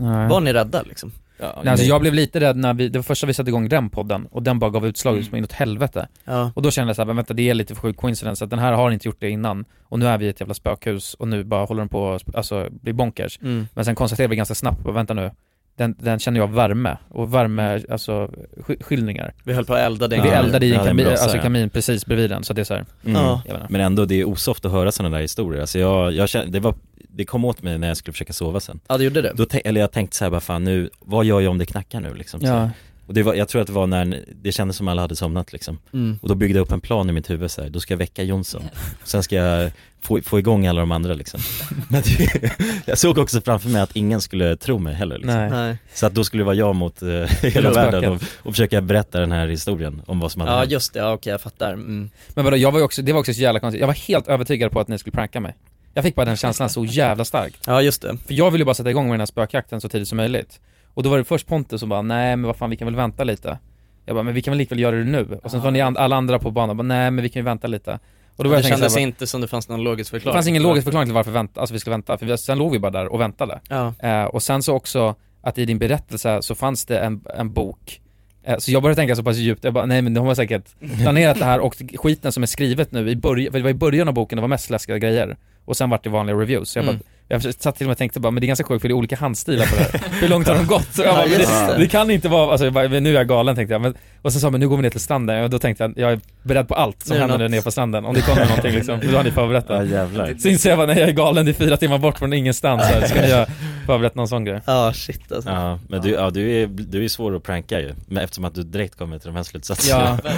Nej. Var ni rädda liksom? Nej, alltså jag blev lite rädd när vi, det var första vi satte igång den podden och den bara gav utslag som inåt helvete Ja. Och då kände jag såhär, vänta det är lite för sjuk coincidence att den här har inte gjort det innan Och nu är vi i ett jävla spökhus och nu bara håller den på att alltså, bli bonkers Mm. Men sen konstaterade vi ganska snabbt, bara, vänta nu den, den känner jag värme, och värme, alltså sk- skildringar Vi höll på att elda den Vi Ja, eldade i ja, en kamin, alltså ja. kamin precis bredvid den, så det är såhär Mm. jag vet inte. Men ändå, det är osoft att höra sådana där historier. Alltså jag, jag kände, det var, det kom åt mig när jag skulle försöka sova sen. Ja det gjorde det? Då eller jag tänkte så här bara fan nu, vad gör jag om det knackar nu liksom? Ja. Och det var, jag tror att det var när, det kändes som alla hade somnat liksom. Mm. Och då byggde jag upp en plan i mitt huvud så här. då ska jag väcka Jonsson. Sen ska jag få, få igång alla de andra liksom. [laughs] Men det, [laughs] jag såg också framför mig att ingen skulle tro mig heller liksom. Nej. Nej. Så att då skulle det vara jag mot eh, [laughs] hela världen och, och försöka berätta den här historien om vad som hade Ja hänt. just det, ja, okej jag fattar mm. Men vadå, jag var ju också, det var också så jävla konstigt, jag var helt övertygad på att ni skulle pranka mig Jag fick bara den känslan så jävla starkt. Ja just det. För jag ville ju bara sätta igång med den här spökjakten så tidigt som möjligt. Och då var det först Pontus som bara, nej men vad fan vi kan väl vänta lite. Jag bara, men vi kan väl likväl göra det nu. Och sen var ni and- alla andra på banan, bara, nej men vi kan ju vänta lite. Och då var Det jag kändes bara, inte som det fanns någon logisk det förklaring fanns ingen logisk förklaring till varför vänta, alltså vi skulle vänta, för vi, sen låg vi bara där och väntade. Ja. eh, Och sen så också, att i din berättelse så fanns det en, en bok. Eh, Så jag började tänka så pass djupt, jag bara, nej men de har säkert [laughs] planerat det här och skiten som är skrivet nu i början, för det var i början av boken det var mest läskiga grejer Och sen vart det vanliga reviews, så jag Mm. bara jag satt till och med och tänkte bara, men det är ganska sjukt för det är olika handstilar på det här. [laughs] Hur långt har de gått? Så jag bara, Ja, det, det. kan inte vara, alltså jag bara, nu är jag galen tänkte jag. Men, och sen sa men nu går vi ner till stranden, och då tänkte jag, jag är beredd på allt som Nu händer nu nere på stranden. Om det kommer någonting liksom, [laughs] då har ni förberett Ja det. jävlar. Så inser jag bara, nej jag är galen, det är fyra timmar bort från ingenstans här. Ska ni ha förberett någon sån grej? [laughs] Ja shit alltså Ja, men du, ja, du är, du är svår att pranka ju, men eftersom att du direkt kommer till de här slutsatserna Ja.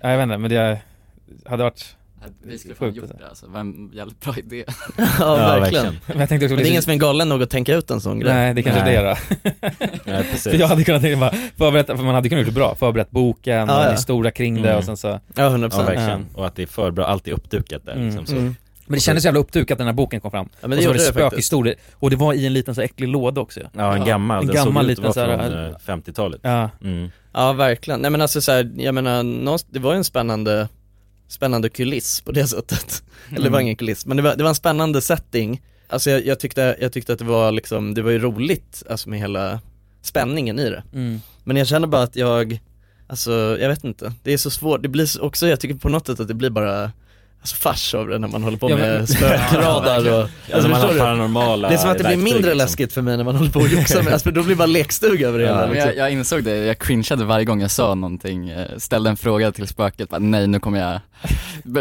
Ja, jag vet inte, men det hade varit Vi skulle fan gjort det alltså, en jävligt bra idé [laughs] Ja, [laughs] verkligen. Men jag tänkte också Men det är ingen som är galen nog att tänka ut en sån grej. Nej, det kanske Nej. är det då. [laughs] Nej, precis. För jag hade kunnat tänka bara, förberett, för man hade kunnat gjort det bra, förberett boken, och ja. historia kring det Mm. och sen så Ja, 100%. Ja, verkligen. Och att det är för bra, allt är uppdukat där liksom. Så. Mm. Men det kändes så jävla uppdukat när den här boken kom fram. Ja, men det och så var det spökhistoria, och det var i en liten så äcklig låda också Ja, en gammal. En Den såg gammal ut att liten vara från, eh, 50-talet. Ja. Mm. Ja, verkligen. Nej men alltså så här, jag menar, det var ju en spännande, spännande kuliss på det sättet. [laughs] Eller det var Mm. ingen kuliss, men det var, det var en spännande setting. Alltså jag, jag, tyckte, jag tyckte att det var liksom, det var ju roligt, alltså med hela spänningen i det. Mm. Men jag känner bara att jag, alltså jag vet inte, det är så svårt, det blir så- också, jag tycker på något sätt att det blir bara Alltså fars av det när man håller på Ja, med spökradar och, Ja, när man har paranormala Det är som att det blir mindre liksom. läskigt för mig när man håller på och joxar med, alltså, då blir det bara lekstuga över det hela Men liksom. jag, jag insåg det, jag cringeade varje gång jag sa någonting, ställde en fråga till spöket, bara, nej nu kommer jag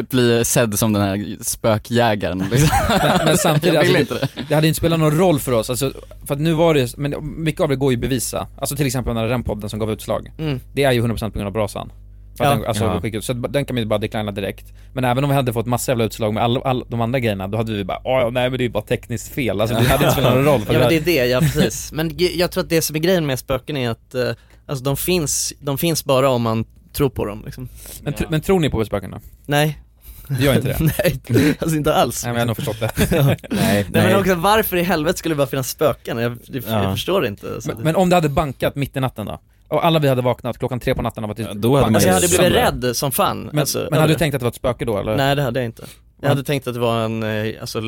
bli sedd som den här spökjägaren liksom. [laughs] Men, men samtidigt, alltså, inte det, det. hade inte spelat någon roll för oss, alltså, för att nu var det, men mycket av det går ju att bevisa. Alltså till exempel den här podden som gav utslag. Mm. Det är ju 100% på grund av brasan. Ja. den, alltså, Ja. skicka ut, så den kan man ju bara declina direkt. Men även om vi hade fått massa jävla utslag med alla, alla de andra grejerna, då hade vi bara åh nej men det är ju bara tekniskt fel, alltså det hade inte spelat någon roll. För Ja men det- det är det, ja precis. Men jag tror att det som är grejen med spöken är att, eh, alltså de finns, de finns bara om man tror på dem liksom. men, tr- men tror ni på spöken då? Nej. Du gör inte det? [laughs] Nej, alltså inte alls. Nej men jag har nog förstått det. [laughs] Ja. Nej, Nej men också varför i helvete skulle det bara finnas spöken? Jag, jag, jag Ja. förstår inte. Alltså, Men, men om det hade bankat mitt i natten då? Och alla vi hade vaknat klockan tre på natten av att det Ja, då hade man alltså, jag hade blivit rädd som fan. Men, alltså, men hade du tänkt att det var ett spöke då eller? Nej det hade jag inte. Jag Ja. hade tänkt att det var en, eh, alltså,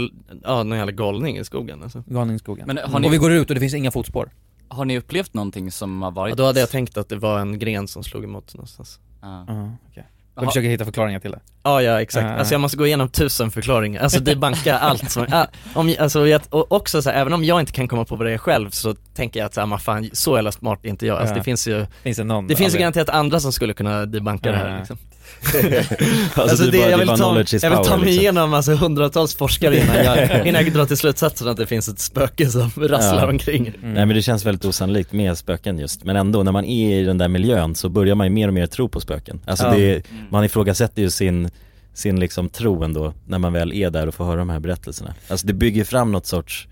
ja någon jävla galning i skogen alltså. Galningsskogen. Men har ni- Och vi går ut och det finns inga fotspår. Har ni upplevt någonting som har varit Ja, då hade jag tänkt att det var en gren som slog emot någonstans. Ja. Ja, okej. Jag Jaha. försöker hitta förklaringar till det. Ja, ja exakt. Ja. Alltså jag måste gå igenom tusen förklaringar, alltså debanka allt som, ah, om, alltså, jag, och också så här, även om jag inte kan komma på det själv så tänker jag att så här, man fan, så jävla smart är inte jag. Alltså Ja. det finns ju, Finns det någon? det finns ju garanterat andra som skulle kunna debanka det Ja. här liksom. [laughs] Alltså, det, är bara, jag det vill ta, jag vill ta mig liksom. igenom alltså hundratals forskare innan jag, [laughs] innan jag drar till slutsatsen att det finns ett spöke som [laughs] rasslar Ja. omkring. Mm. Nej men det känns väldigt osannolikt med spöken just, men ändå när man är i den där miljön så börjar man ju mer och mer tro på spöken. Alltså Ja. det, man ifrågasätter ju sin, sin liksom tro ändå när man väl är där och får höra de här berättelserna. Alltså det bygger fram något sorts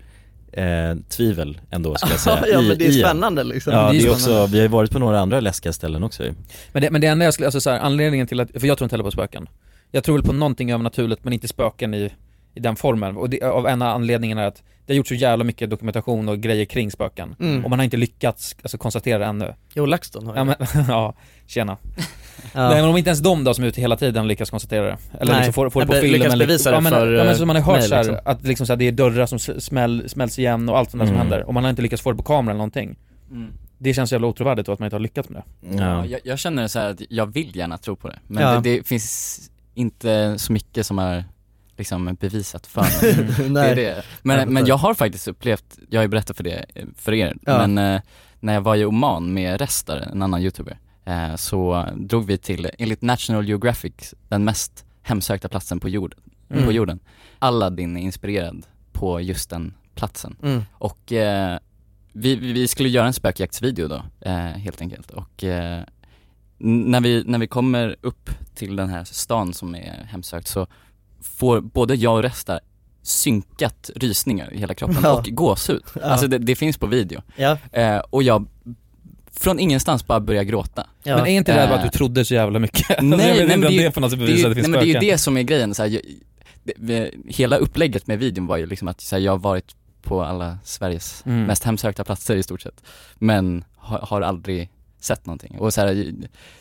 eh, tvivel ändå ska jag [laughs] säga. ja men det är spännande liksom. Ja Det är det är också, vi har ju varit på några andra läskiga ställen också ju. Men det, men det enda jag skulle, alltså så här, anledningen till att, för jag tror inte heller på spöken. Jag tror väl på någonting övernaturligt men inte spöken i, i den formen. Och det, av en av anledningarna är att det har gjorts så jävla mycket dokumentation och grejer kring spöken. Mm. Och man har inte lyckats alltså, konstatera det ännu. Jo LaxTon har ju Ja men, [laughs] ja, tjena. Ja. Nej men om inte ens de då som är ute hela tiden lyckas konstatera det. Eller Nej, liksom får, får det på eller film lyckas eller- bevisa det ja, men, för, ja, men så man har hört mig, så här, liksom. att liksom så här, det är dörrar som smäll, smälls igen och allt sånt där som Mm. händer. Och man har inte lyckats få det på kamera eller någonting. Mm. Det känns jävla otrovärdigt då att man inte har lyckats med det. Ja, Ja. jag, jag känner så här att jag vill gärna tro på det, men Ja. det, det finns inte så mycket som är liksom bevisat för mig. [laughs] det är det. Men, men jag har faktiskt upplevt, jag har ju berättat för det eh, för er, Ja. men eh, när jag var i Oman med Restar, en annan youtuber, eh, så drog vi till, enligt National Geographic, den mest hemsökta platsen på jorden. Mm. På jorden. Aladdin är inspirerad på just den platsen. Mm. Och eh, vi, vi skulle göra en spökjaktsvideo då, eh, helt enkelt. Och eh, när, vi, när vi kommer upp till den här stan som är hemsökt så får både jag och Resta synkat rysningar i hela kroppen Ja. och gåshud. Ja. Alltså det, det finns på video. Ja. Eh, och jag från ingenstans bara börjar gråta. Ja. Men är inte det här bara att Eh, du trodde så jävla mycket? [laughs] Alltså, Nej, nej, men det, det sätt det, att det finns nej, men det är ju det som är grejen, så här, jag, det, hela upplägget med videon var ju liksom att så här, jag har varit på alla Sveriges Mm. mest hemsökta platser i stort sett, men har, har aldrig sett någonting. Och så här,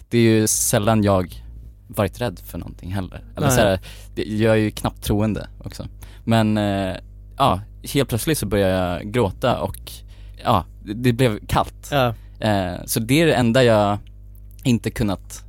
det är ju sällan jag varit rädd för någonting heller. Eller Nej. så här, det- jag är ju knappt troende också. Men eh, ja, helt plötsligt så började jag gråta och ja, det, det blev kallt. Ja. Eh, så det är det enda jag inte kunnat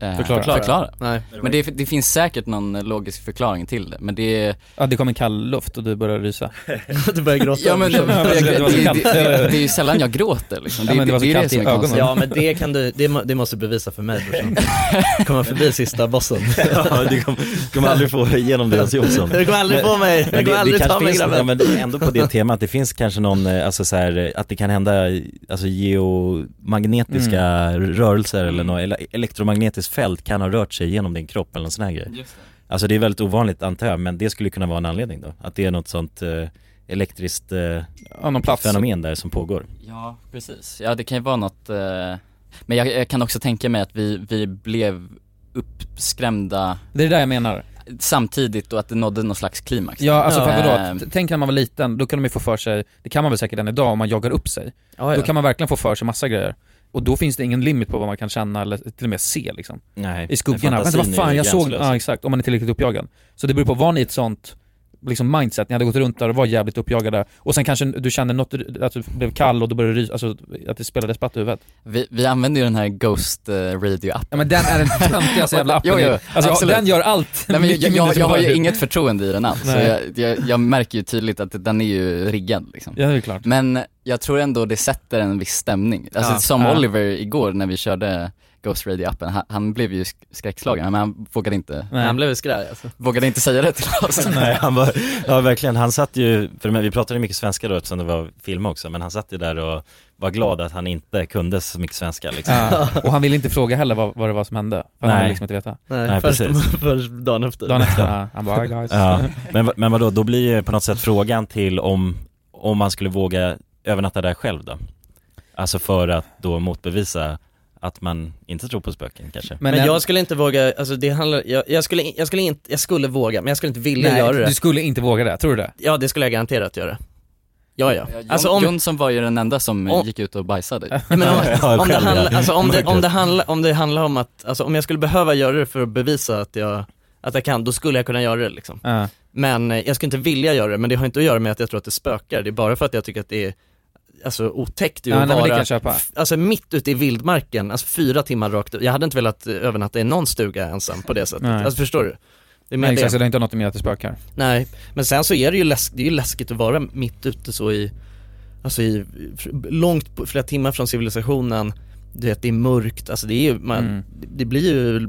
eh, Förklara. förklara. Nej. Men det, det finns säkert någon logisk förklaring till det, men det är Ja det kom en kall luft och du började rysa. [laughs] du börjar gråta. Ja men det, det, det det, det, det, det är ju sällan jag gråter liksom. Ja, men det var så är i som är konstigt. Ja men det kan du, det, må- det måste du bevisa för mig brorsan. [laughs] Komma förbi sista bossen. [laughs] Ja, du kommer, kommer aldrig få igenom det Jens Jonsson. Du kommer aldrig få mig, du kommer aldrig ta mig finns, grabben. ja, men det ändå på det temat, det finns kanske någon, eh, alltså så här, att det kan hända, alltså geomagnetiska Mm. rörelser eller något, eller elektromagnetiskt magnetfält kan ha rört sig genom din kropp eller någon sån här grej. Just det. Alltså det är väldigt ovanligt antar jag, men det skulle kunna vara en anledning då. Att det är något sånt eh, elektriskt eh, någon plats. fenomen där som pågår. Ja, precis. Ja, det kan ju vara något, eh, men jag, jag kan också tänka mig att vi, vi blev uppskrämda Det är det där jag menar. Samtidigt och att det nådde någon slags klimax Ja alltså för vadå, Eh, T- tänk när man var liten, då kunde man ju få för sig, det kan man väl säkert än idag om man jagar upp sig. Ja, ja. Då kan man verkligen få för sig massa grejer. Och då finns det ingen limit på vad man kan känna eller till och med se liksom. Nej, I skuggorna. Fantasin vad fan, jag såg, ja exakt, om man är tillräckligt uppjagad. Så det beror på, var ni ett sånt liksom mindset, ni hade gått runt där och var jävligt uppjagade och sen kanske du kände något, att du blev kall och då började du alltså att det spelade spratt i huvudet. vi, vi använder ju den här Ghost eh, Radio appen Ja men den är den [laughs] töntigaste jävla appen. Jo, jo, alltså absolut. den gör allt. Nej, men jag, jag, mindre jag har ju inget förtroende i den alls, så Nej. jag, jag, jag märker ju tydligt att den är ju riggad liksom. Ja det är klart. Men jag tror ändå det sätter en viss stämning. Alltså Ja. som Ja. Oliver igår när vi körde Ghost Radio-appen, han, han blev ju sk- skräckslagen, men han vågade inte Nej. Han blev skraj alltså. Vågade inte säga det till [laughs] oss Nej, han var, ja verkligen, han satt ju, för vi pratade mycket svenska då eftersom det var film också, men han satt ju där och var glad att han inte kunde så mycket svenska liksom. Ja, och han ville inte fråga heller vad, vad det var som hände. För han Nej. ville liksom inte veta. Nej, Nej, först, precis. [laughs] först dagen efter. Dagen efter, ja. han bara "Hi, guys. Ja, men, men vadå, då blir ju på något sätt frågan till om, om man skulle våga övernatta där själv då? Alltså för att då motbevisa att man inte tror på spöken kanske? Men, jag skulle inte våga, alltså det handlar, jag, jag, skulle, jag skulle inte, jag skulle våga, men jag skulle inte vilja Nej, göra det du skulle inte våga det, tror du det? Ja det skulle jag garanterat göra Ja ja, alltså om, Jonsson var ju den enda som Om- gick ut och bajsade [laughs] Ja, men om, [laughs] Ja, om, det handlar, alltså om, det, om, det [laughs] handlar, om det handlar om att, alltså om jag skulle behöva göra det för att bevisa att jag, att jag kan, då skulle jag kunna göra det liksom. Ja. Men eh, jag skulle inte vilja göra det, men det har inte att göra med att jag tror att det spökar, det är bara för att jag tycker att det är Alltså otäckt ju Ja, att nej, men det kan vara, alltså mitt ute i vildmarken, alltså fyra timmar rakt Jag hade inte velat eh, övernatta i någon stuga ensam på det sättet, Nej. alltså förstår du? Det är Nej, det. exakt, så det har inte något med att det spökar. Nej, men sen så är det ju, läsk, det är ju läskigt att vara mitt ute så i, alltså i, långt, på, flera timmar från civilisationen, du vet det är mörkt, alltså det är ju, man, Mm. det blir ju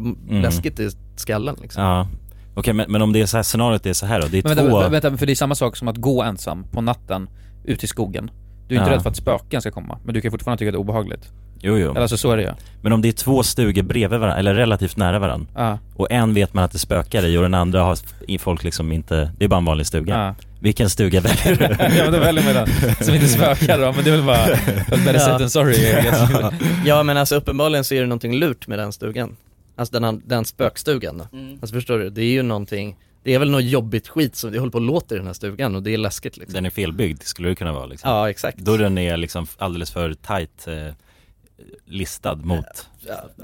läskigt i skallen liksom. Ja, okej men, men om det är så här, scenariot är så här då, det är Men två... vänta, vänta, för det är samma sak som att gå ensam på natten ut i skogen. Du är inte Ja. rädd för att spöken ska komma, men du kan fortfarande tycka att det är obehagligt. Jo, jo. Eller alltså så är det ju. Men om det är två stugor bredvid varandra, eller relativt nära varandra Ja. Och en vet man att det spökar i och den andra har folk liksom inte, det är bara en vanlig stuga Ja. Vilken stuga väljer du? [laughs] ja men då väljer man den som inte spökar då, men det är väl bara, [laughs] better safe than sorry ja. ja men alltså uppenbarligen så är det någonting lurt med den stugan. Alltså den, den spökstugan. Mm. Alltså förstår du, det är ju någonting, det är väl något jobbigt skit som det håller på att låta i den här stugan och det är läskigt liksom. Den är felbyggd skulle det kunna vara liksom Ja exakt. Dörren är liksom alldeles för tight eh, listad mot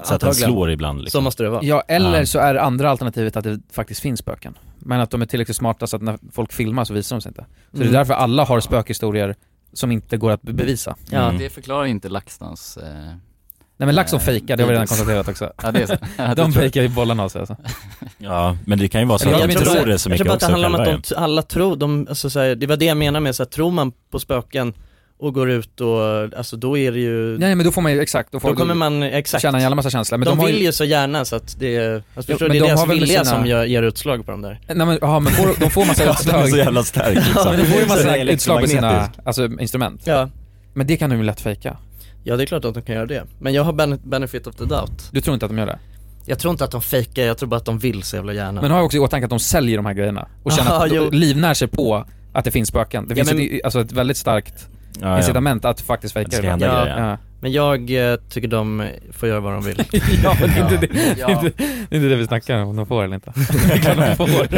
Så att den slår ibland liksom Så måste det vara. Ja, eller Ja. så är det andra alternativet att det faktiskt finns spöken. Men att de är tillräckligt smarta så att när folk filmar så visar de sig inte. Så det Mm. är därför alla har spökhistorier som inte går att be- bevisa. Ja, Mm. det förklarar inte LaxTons eh, Nej men LaxTon eh, fejkar, det har vi redan konstaterat också. Ja det är så. [laughs] Ja, De jag. fejkar ju bollarna av sig alltså. Ja, men det kan ju vara så Eller att jag de tror tror bara- det så jag mycket tror bara att det också handlar om att de, alla tror, de, alltså så här, det var det jag menar med så här, tror man på spöken och går ut och, alltså då är det ju Nej men då får man ju, exakt, då får Då kommer man, exakt känna en jävla massa känslor. Men de, de, vill ju, ju så gärna så att det är, alltså Jo, förstår men det är de deras har väl vilja sina- som gör, ger utslag på dem där Nej men, ja men får, de får massa [laughs] Ja, den är utslag. så jävla stark liksom. Ja, men de får ju Så massa är utslag på sina, alltså instrument. Ja, Men det kan de ju lätt fejka. Ja det är klart att de kan göra det, men jag har ben- benefit of the doubt Du tror inte att de gör det? Jag tror inte att de fejkar, jag tror bara att de vill så jävla gärna Men har ju också i åtanke att de säljer de här grejerna och känner Ja, att de livnär sig på att det finns spöken. Det Ja, finns men- ett, alltså ett väldigt starkt Ja, ja. incitament att faktiskt fejka det hända Ja. Ja. Men jag eh, tycker de får göra vad de vill [laughs] ja men det är inte det, det, Ja. är inte, det är inte det vi snackar om, om de får eller inte. Det är klart de får.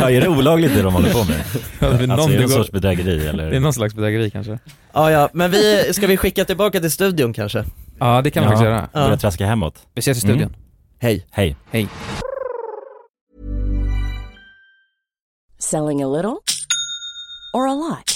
Ja, är det olagligt det de håller på med? [laughs] Ja, någon- Alltså är det går- sorts bedrägeri eller? Det är någon slags bedrägeri kanske. Ja ja, men vi, ska vi skicka tillbaka till studion kanske? Ja det kan vi faktiskt göra. Börja Ja. traska hemåt Vi ses i studion. Mm. Hej Hej Hej. Selling a little or a lot?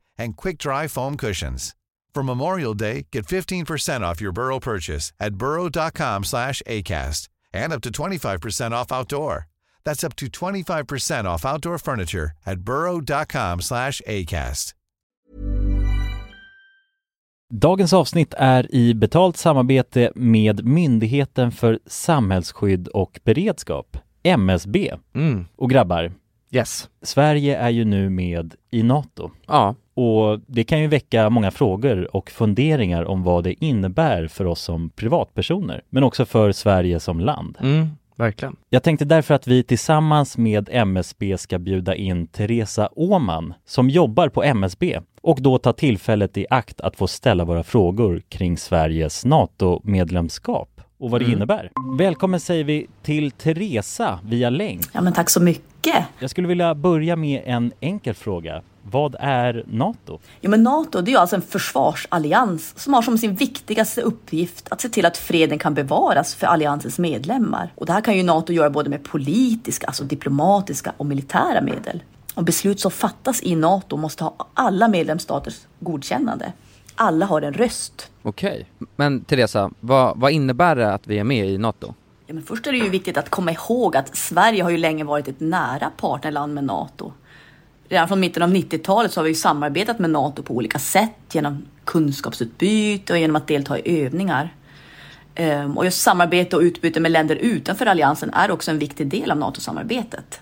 and quick-dry foam cushions. For Memorial Day, get 15% off your Burrow purchase at burrow.com slash ACAST and up to 25% off outdoor. That's up to 25% off outdoor furniture at burrow.com slash ACAST. Dagens avsnitt är i betalt samarbete med Myndigheten för samhällsskydd och beredskap, MSB. Mm. Och grabbar, Yes. Sverige är ju nu med i NATO. Ja. Och det kan ju väcka många frågor och funderingar om vad det innebär för oss som privatpersoner, men också för Sverige som land. Mm, verkligen. Jag tänkte därför att vi tillsammans med MSB ska bjuda in Teresa Åman som jobbar på MSB och då ta tillfället i akt att få ställa våra frågor kring Sveriges NATO-medlemskap och vad det Mm. innebär. Välkommen säger vi till Teresa via länk. Ja, men tack så mycket. Jag skulle vilja börja med en enkel fråga. Vad är NATO? Jo, men NATO det är alltså en försvarsallians som har som sin viktigaste uppgift att se till att freden kan bevaras för alliansens medlemmar. Och det här kan ju NATO göra både med politiska, alltså diplomatiska och militära medel. Och beslut som fattas i NATO måste ha alla medlemsstaters godkännande. Alla har en röst. Okej. Men Teresa, vad, vad innebär det att vi är med i NATO? Ja, men först är det ju viktigt att komma ihåg att Sverige har ju länge varit ett nära partnerland med NATO. Redan från mitten av 90-talet så har vi ju samarbetat med NATO på olika sätt genom kunskapsutbyte och genom att delta i övningar. Ehm, och just samarbete och utbyte med länder utanför alliansen är också en viktig del av NATO-samarbetet.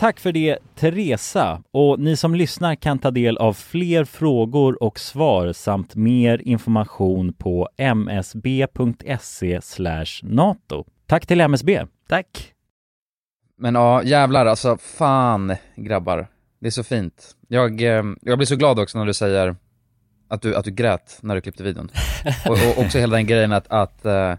Tack för det Teresa och ni som lyssnar kan ta del av fler frågor och svar samt mer information på msb.se nato. Tack till MSB. Tack. Men ja, jävlar alltså, fan grabbar. Det är så fint. Jag, eh, jag blir så glad också när du säger att du, att du grät när du klippte videon. [laughs] och, och också hela den grejen att, att, eh,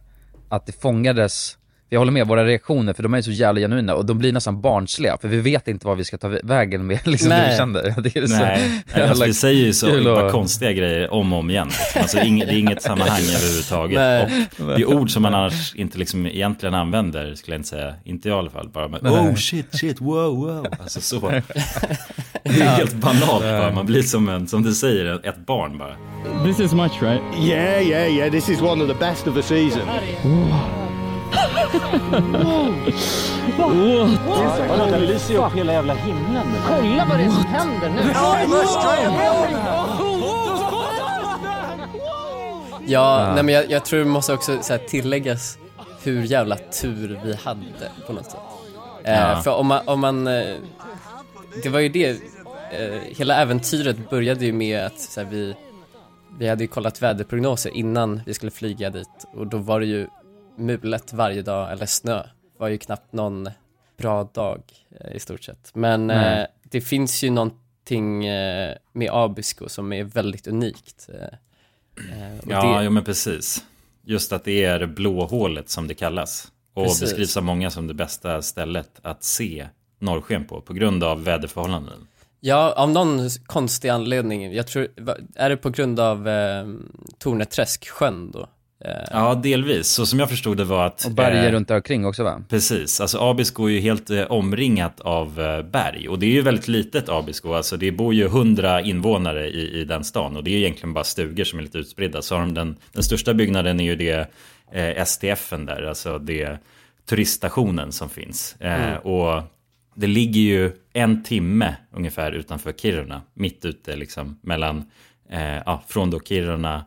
att det fångades, jag håller med, våra reaktioner, för de är så jävla genuina och de blir nästan barnsliga, för vi vet inte vad vi ska ta vägen med [laughs] liksom det vi känner. [laughs] Det är så Nej, alltså, vi säger ju så och- konstiga grejer om och om igen. Liksom. Alltså, inget, det är inget sammanhang [laughs] överhuvudtaget. Nej. Och det är ord som man annars inte liksom egentligen använder, skulle jag inte säga. Inte jag i alla fall. Bara med, Nej. oh shit, shit, wow, wow. Alltså så. Det är helt banalt bara. Man blir som en, som du säger, ett barn bara. This is much, right? Yeah, yeah, yeah. This is one of the best of the season. Vadå, den lyser ju upp hela jävla himlen. Kolla vad det är som händer nu. Ja, nej men jag, jag tror det måste också så här, tilläggas hur jävla tur vi hade på något sätt. Eh, Ja. För om man, om man eh, det var ju det, eh, hela äventyret började ju med att så här, vi, vi hade ju kollat väderprognoser innan vi skulle flyga dit och då var det ju mulet varje dag, eller snö, var ju knappt någon bra dag eh, i stort sett. Men Nej. eh, det finns ju någonting eh, med Abisko som är väldigt unikt. Eh, eh, Ja, det- jo men precis. Just att det är blåhålet som det kallas. Och Precis. beskrivs av många som det bästa stället att se norrsken på, på grund av väderförhållanden. Ja, av någon konstig anledning. Jag tror, är det på grund av eh, Torneträsksjön då? Eh, Ja, delvis. Så som jag förstod det var att... Och berg eh, runt omkring också va? Precis, alltså Abisko är ju helt eh, omringat av eh, berg och det är ju väldigt litet Abisko, alltså det bor ju 100 invånare i, i den stan och det är ju egentligen bara stugor som är lite utspridda. Så har de den, den största byggnaden är ju det eh, STFen där, alltså det turiststationen som finns. Eh, Mm. Och det ligger ju en timme ungefär utanför Kiruna, mitt ute liksom mellan, eh, ja, från då Kiruna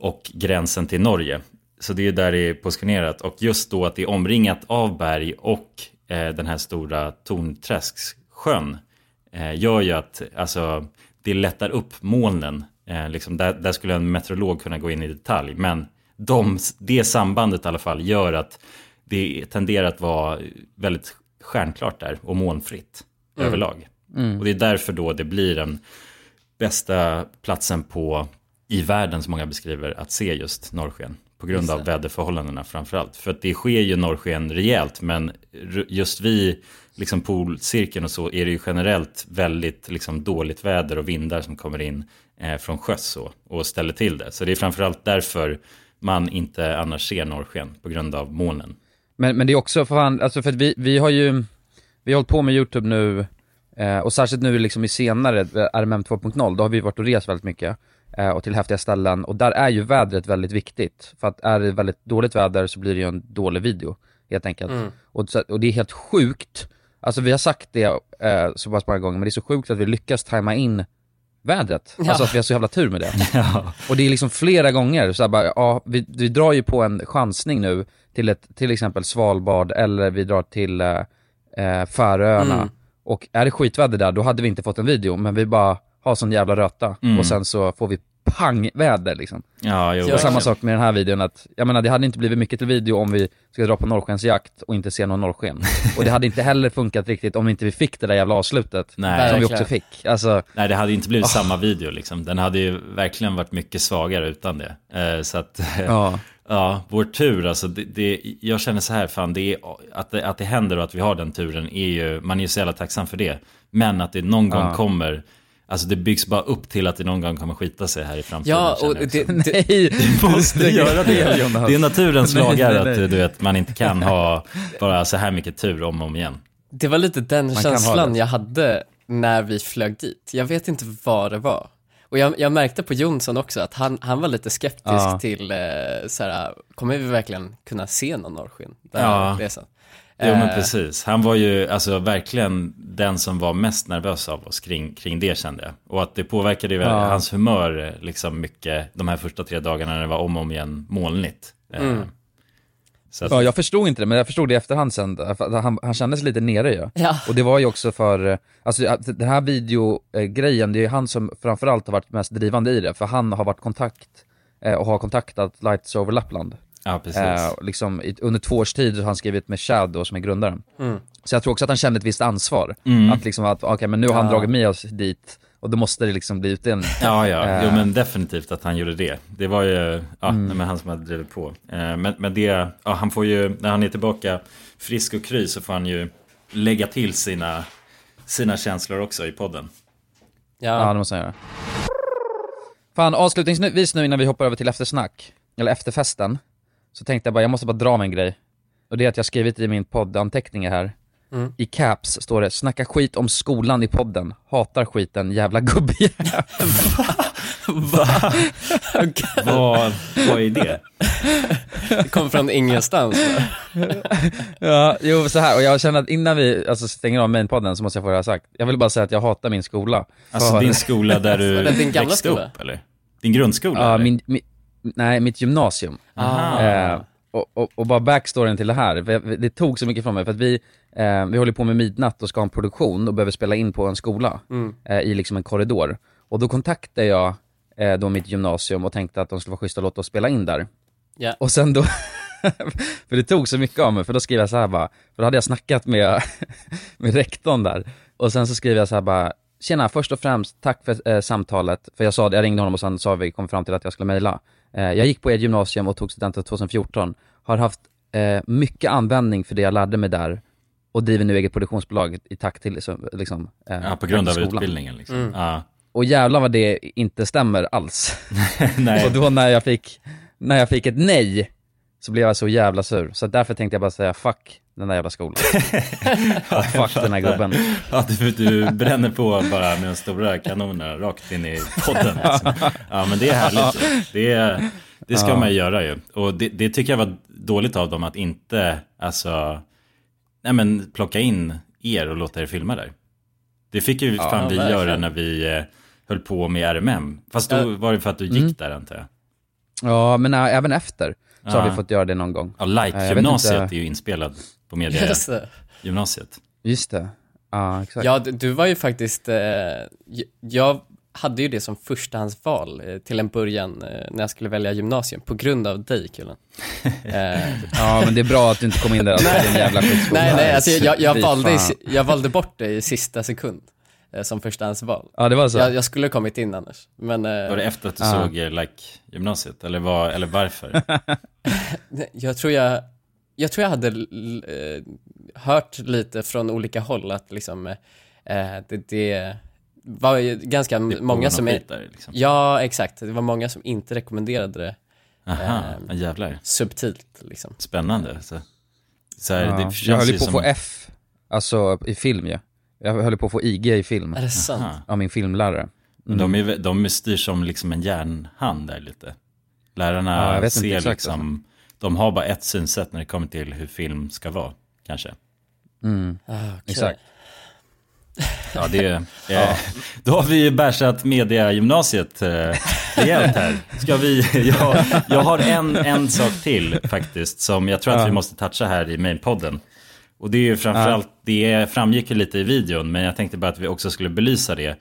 och gränsen till Norge. Så det är där det är positionerat och just då att det är omringat av berg och eh, den här stora Tornträsksjön eh, gör ju att alltså, det lättar upp molnen. Eh, liksom där, där skulle en meteorolog kunna gå in i detalj. Men de, det sambandet i alla fall gör att det tenderar att vara väldigt stjärnklart där och molnfritt Mm. överlag. Mm. Och det är därför då det blir den bästa platsen på i världen som många beskriver att se just norrsken. På grund Just av väderförhållandena framförallt. För att det sker ju norrsken rejält men just vid liksom polcirkeln och så är det ju generellt väldigt liksom dåligt väder och vindar som kommer in eh, från sjöss så, och ställer till det. Så det är framförallt därför man inte annars ser norrsken på grund av molnen. Men, men det är också för fan, alltså för att vi, vi har ju, vi har hållit på med YouTube nu, eh, och särskilt nu liksom i senare, eh, RMM 2.0, då har vi varit och rest väldigt mycket, och till häftiga ställen, och där är ju vädret väldigt viktigt. För att är det väldigt dåligt väder så blir det ju en dålig video, helt enkelt. Mm. Och, och det är helt sjukt, alltså vi har sagt det eh, så pass många gånger, men det är så sjukt att vi lyckas tajma in vädret. Ja. Alltså att vi har så jävla tur med det. [laughs] Och det är liksom flera gånger, så bara, ja, vi, vi drar ju på en chansning nu till ett, till exempel Svalbard eller vi drar till eh, eh, Färöarna. Mm. Och är det skitväder där, då hade vi inte fått en video, men vi bara har sån jävla röta. Mm. Och sen så får vi pangväder liksom. Ja, jo, och samma sak med den här videon, att, jag menar det hade inte blivit mycket till video om vi ska dra på norrskensjakt och inte se någon norrsken. [laughs] och det hade inte heller funkat riktigt om inte vi fick det där jävla avslutet. Nej. Som vi också fick. Alltså, Nej, det hade inte blivit Ah. samma video liksom. Den hade ju verkligen varit mycket svagare utan det. Eh, så att, Ja. [laughs] ja, vår tur alltså. Det, det, jag känner så här, fan, det är, att, det, att det händer och att vi har den turen är ju, man är ju så jävla tacksam för det. Men att det någon gång Ja. kommer, alltså det byggs bara upp till att det någon gång kommer skita sig här i framtiden. Ja, och det, Nej, [laughs] Det måste göra det. Jonas. Det är naturens Nej, lagar nej, att du vet, man inte kan ha bara så här mycket tur om och om igen. det var lite den Man känslan jag hade när vi flög dit. Jag vet inte vad det var. Och jag, jag märkte på Jonsson också att han, han var lite skeptisk Ja. till, eh, såhär, kommer vi verkligen kunna se någon norrsken den Ja. här resan? Jo men Eh, precis. Han var ju alltså verkligen den som var mest nervös av oss kring, kring det kände jag. Och att det påverkade ju Ja. hans humör liksom mycket de här första tre dagarna när det var om och om igen molnigt. Eh, Mm. Så att, Ja, jag förstod inte det, men jag förstod det i efterhand sen. för att Han, han kändes lite nere ju. Ja. Och det var ju också för, eh, alltså den här videogrejen, det är ju han som framförallt har varit mest drivande i det, för han har varit kontakt och har kontaktat Lights Over Lappland. Ja, precis. Eh, liksom, i, under två års tid så har han skrivit med Chad då, som är grundaren. Mm. Så jag tror också att han kände ett visst ansvar. Mm. Att liksom att, okej men nu har han Ja. dragit med oss dit, och då måste det liksom bli utdelning. Ja, ja, Eh, jo men definitivt att han gjorde det. Det var ju, ja, Mm. nej, men han som hade drivit på. Eh, Men, men det, ja, han får ju, när han är tillbaka frisk och kry så får han ju lägga till sina, sina känslor också i podden. Ja, det måste han göra. Fan, avslutningsvis nu innan vi hoppar över till eftersnack, eller efterfesten, så tänkte jag bara, jag måste bara dra med en grej. Och det är att jag har skrivit i min poddanteckningar här, Mm. i caps står det 'Snacka skit om skolan i podden, hatar skiten, jävla gubbjävel' [laughs] Va? Vad, vad är det? Det kom från ingenstans. Ja, jo så här och jag känner att innan vi alltså, stänger av mainpodden så måste jag få det här sagt. Jag vill bara säga att jag hatar min skola. Alltså För- din skola där du [laughs] din gamla växte skola? upp eller? Din grundskola? Ja, eller? min, min, nej mitt gymnasium. Eh, och, och, och bara backstoryn till det här, det tog så mycket från mig för att vi, eh, vi håller på med midnatt och ska ha en produktion och behöver spela in på en skola Mm. eh, i liksom en korridor. Och då kontaktade jag eh, då mitt gymnasium och tänkte att de skulle vara schyssta och låta oss spela in där. Ja. Och sen då, [laughs] för det tog så mycket av mig, för då skrev jag så här bara, för då hade jag snackat med, [laughs] med rektorn där. Och sen så skrev jag så här bara, tjena, först och främst, tack för eh, samtalet. För jag sa, jag ringde honom och sen sa vi, kom fram till att jag skulle mejla. Eh, jag gick på ert gymnasium och tog studenten 2014. Har haft eh, mycket användning för det jag lärde mig där och driver nu eget produktionsbolag i takt till liksom, liksom eh, Ja, på grund av skolan. utbildningen liksom. Mm. Ja. Och jävlar vad det inte stämmer alls. [laughs] Nej. [laughs] och då när jag fick, när jag fick ett nej, så blev jag så jävla sur. Så därför tänkte jag bara säga fuck den där jävla skolan. [laughs] och fuck den här gubben. Ja, du, du bränner på bara med de stora kanonerna rakt in i podden. Liksom. Ja, men det är härligt. Det, det ska Ja. man göra ju. Och det, det tycker jag var dåligt av dem att inte, alltså, nej men plocka in er och låta er filma där. Det fick ju Ja, fan vi verkligen. göra när vi eh, höll på med RMM. Fast då Ja. var det för att du gick Mm. där antar jag. Ja, men äh, även efter så Ja. har vi fått göra det någon gång. Ja, Eh, Like-gymnasiet inte- är ju inspelad på [laughs] Just media det. gymnasiet. Just det. Ja, exakt. Ja, du, var ju faktiskt, eh, jag hade ju det som förstahandsval eh, till en början eh, när jag skulle välja gymnasium, på grund av dig killen. [laughs] Eh, Ja, men det är bra att du inte kom in där, alltså, det är en jävla skitskola. nej, nej, alltså jag, jag, valde, jag valde bort det i sista sekund eh, som förstahandsval. Ja, det var så. Jag, jag skulle ha kommit in annars, men... eh, Var det efter att du ja. såg eh, Like-gymnasiet? Eller, var, eller varför? [laughs] Jag tror jag, jag tror jag hade eh, hört lite från olika håll att liksom, eh, det, det var ju ganska Det många som där, liksom. ja exakt, det var många som inte rekommenderade det Aha, eh, ja, jävlar. subtilt liksom. Spännande. Så, så här, Ja, det jag höll ju på att som... få F, alltså i film ju. Jag höll på att få IG i film. Är det sant? Aha. Av min filmlärare. Men de, är, de styr som liksom en järnhand där lite. Lärarna Ja, ser exakt, liksom, de har bara ett synsätt när det kommer till hur film ska vara, kanske. Mm. Ah, okej. Exakt. Ja, det är, [laughs] eh, Då har vi ju bärsat mediagymnasiet eh, rejält här. Ska vi, [laughs] jag, jag har en, en sak till faktiskt som jag tror att Ja. vi måste toucha här i mainpodden. Och det är ju framförallt, det framgick ju lite i videon, men jag tänkte bara att vi också skulle belysa det.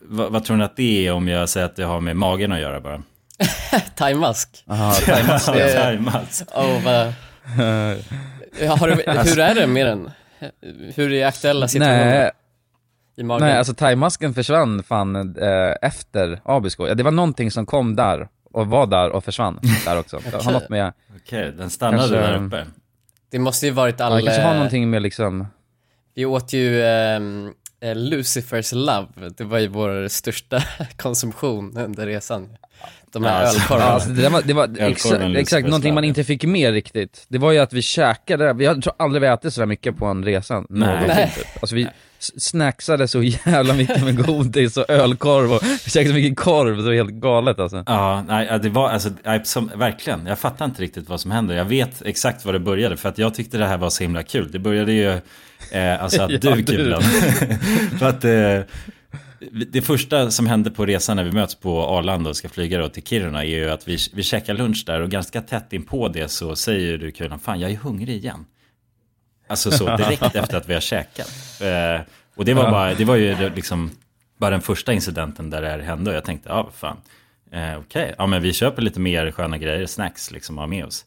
Va, vad tror ni att det är om jag säger att det har med magen att göra bara? [laughs] Thaimask. [laughs] Thaimask. Ja, thaimask. Oh, vad... [laughs] Ja, har du, hur är det med den? Hur är aktuella situationen? Nej, I magen? nej alltså thaimasken försvann fan eh, efter Abisko. Ja, det var någonting som kom där och var där och försvann där också. Det har Okej. något med... Okej, den stannade Kanske- där uppe. Det måste ju varit all... det kanske har eh, någonting med liksom... Vi åt ju ehm, eh, Lucifers Love, det var ju vår största [laughs] konsumtion under resan. De här Ja, ölkorvarna. alltså, det, där var, det var Ölkorven exakt, någonting man inte fick med riktigt. Det var ju att vi käkade, vi har- jag tror aldrig vi ätit sådär mycket på en resa någonsin Nej. typ. Alltså vi snacksade så jävla mycket med godis och ölkorv och käkade så mycket korv så det var helt galet alltså. Ja, nej, det var alltså, som, verkligen, jag fattar inte riktigt vad som hände. Jag vet exakt var det började, för att jag tyckte det här var så himla kul. Det började ju, eh, alltså att [laughs] Ja, du du. Kulan. [laughs] för att eh, det första som hände på resan när vi möts på Arlanda och ska flyga då till Kiruna är ju att vi, vi käkar lunch där och ganska tätt in på det så säger du Kulan, fan jag är hungrig igen. Alltså så direkt [laughs] efter att vi har käkat. Eh, och det var, bara, det var ju liksom bara den första incidenten där det här hände och jag tänkte, ja vad fan. Eh, Okej, ja men vi köper lite mer sköna grejer, snacks liksom ha med oss.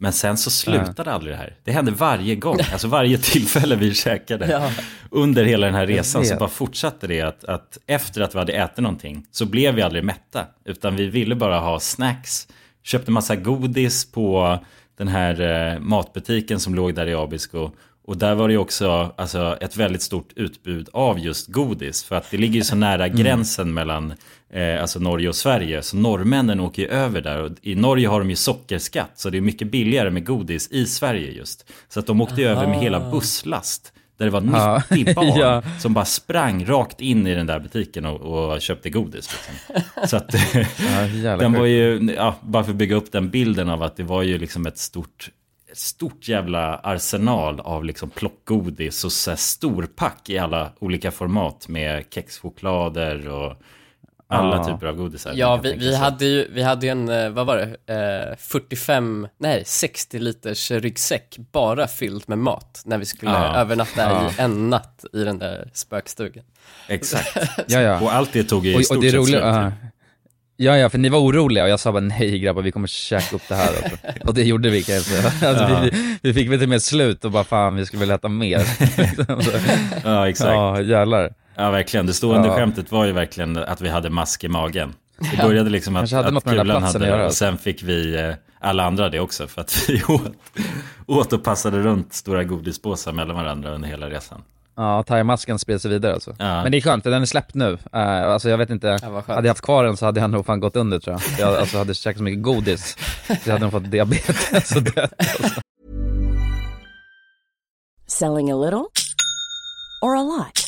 Men sen så slutade aldrig det här. Det hände varje gång, [laughs] alltså varje tillfälle vi käkade. Ja. Under hela den här resan så bara fortsatte det att, att efter att vi hade ätit någonting så blev vi aldrig mätta. Utan vi ville bara ha snacks, köpte massa godis på den här eh, matbutiken som låg där i Abisko. Och där var det ju också alltså, ett väldigt stort utbud av just godis. För att det ligger ju så nära gränsen mellan eh, alltså Norge och Sverige. Så norrmännen åker ju över där. Och I Norge har de ju sockerskatt. Så det är mycket billigare med godis i Sverige just. Så att de åkte ju över med hela busslast. Där det var Ja. 90 barn [laughs] Ja. som bara sprang rakt in i den där butiken och, och köpte godis. Liksom. Så att [laughs] Ja, [laughs] den var ju, ja, bara för att bygga upp den bilden av att det var ju liksom ett stort stort jävla arsenal av liksom plockgodis och så storpack i alla olika format med kexchoklader och alla Ja. typer av godisar. Ja, vi, vi, hade ju, vi hade ju en, eh, vad var det, eh, 45, nej 60 liters ryggsäck bara fylld med mat när vi skulle Ja. övernatta Ja. i en natt i den där spökstugan. Exakt. [laughs] Ja, ja. Och allt det tog ju i Och, stort och det sett roliga, slut. Ja. ja för ni var oroliga och jag sa bara nej grabbar, vi kommer käka upp det här alltså. [laughs] Och det gjorde vi kan jag säga. Alltså, Ja. vi, vi fick väl till och med slut och bara fan vi skulle vilja äta mer. [laughs] Ja, exakt. Ja, jävlar. Ja, verkligen. Det stående Ja. skämtet var ju verkligen att vi hade mask i magen. Det Ja. började liksom att, hade att kulan hade det och alltså. sen fick vi, eh, alla andra det också för att [laughs] vi åt, åt och passade runt stora godispåsar mellan varandra under hela resan. Ja, thaimasken spred sig vidare alltså. Ja. Men det är skönt, för den är släppt nu. Uh, alltså jag vet inte, skönt. hade jag haft kvar den så hade jag nog fan gått under tror jag. Jag alltså, hade käkat så mycket godis, så jag hade nog fått diabetes och dött. Alltså. Selling a little or a lot?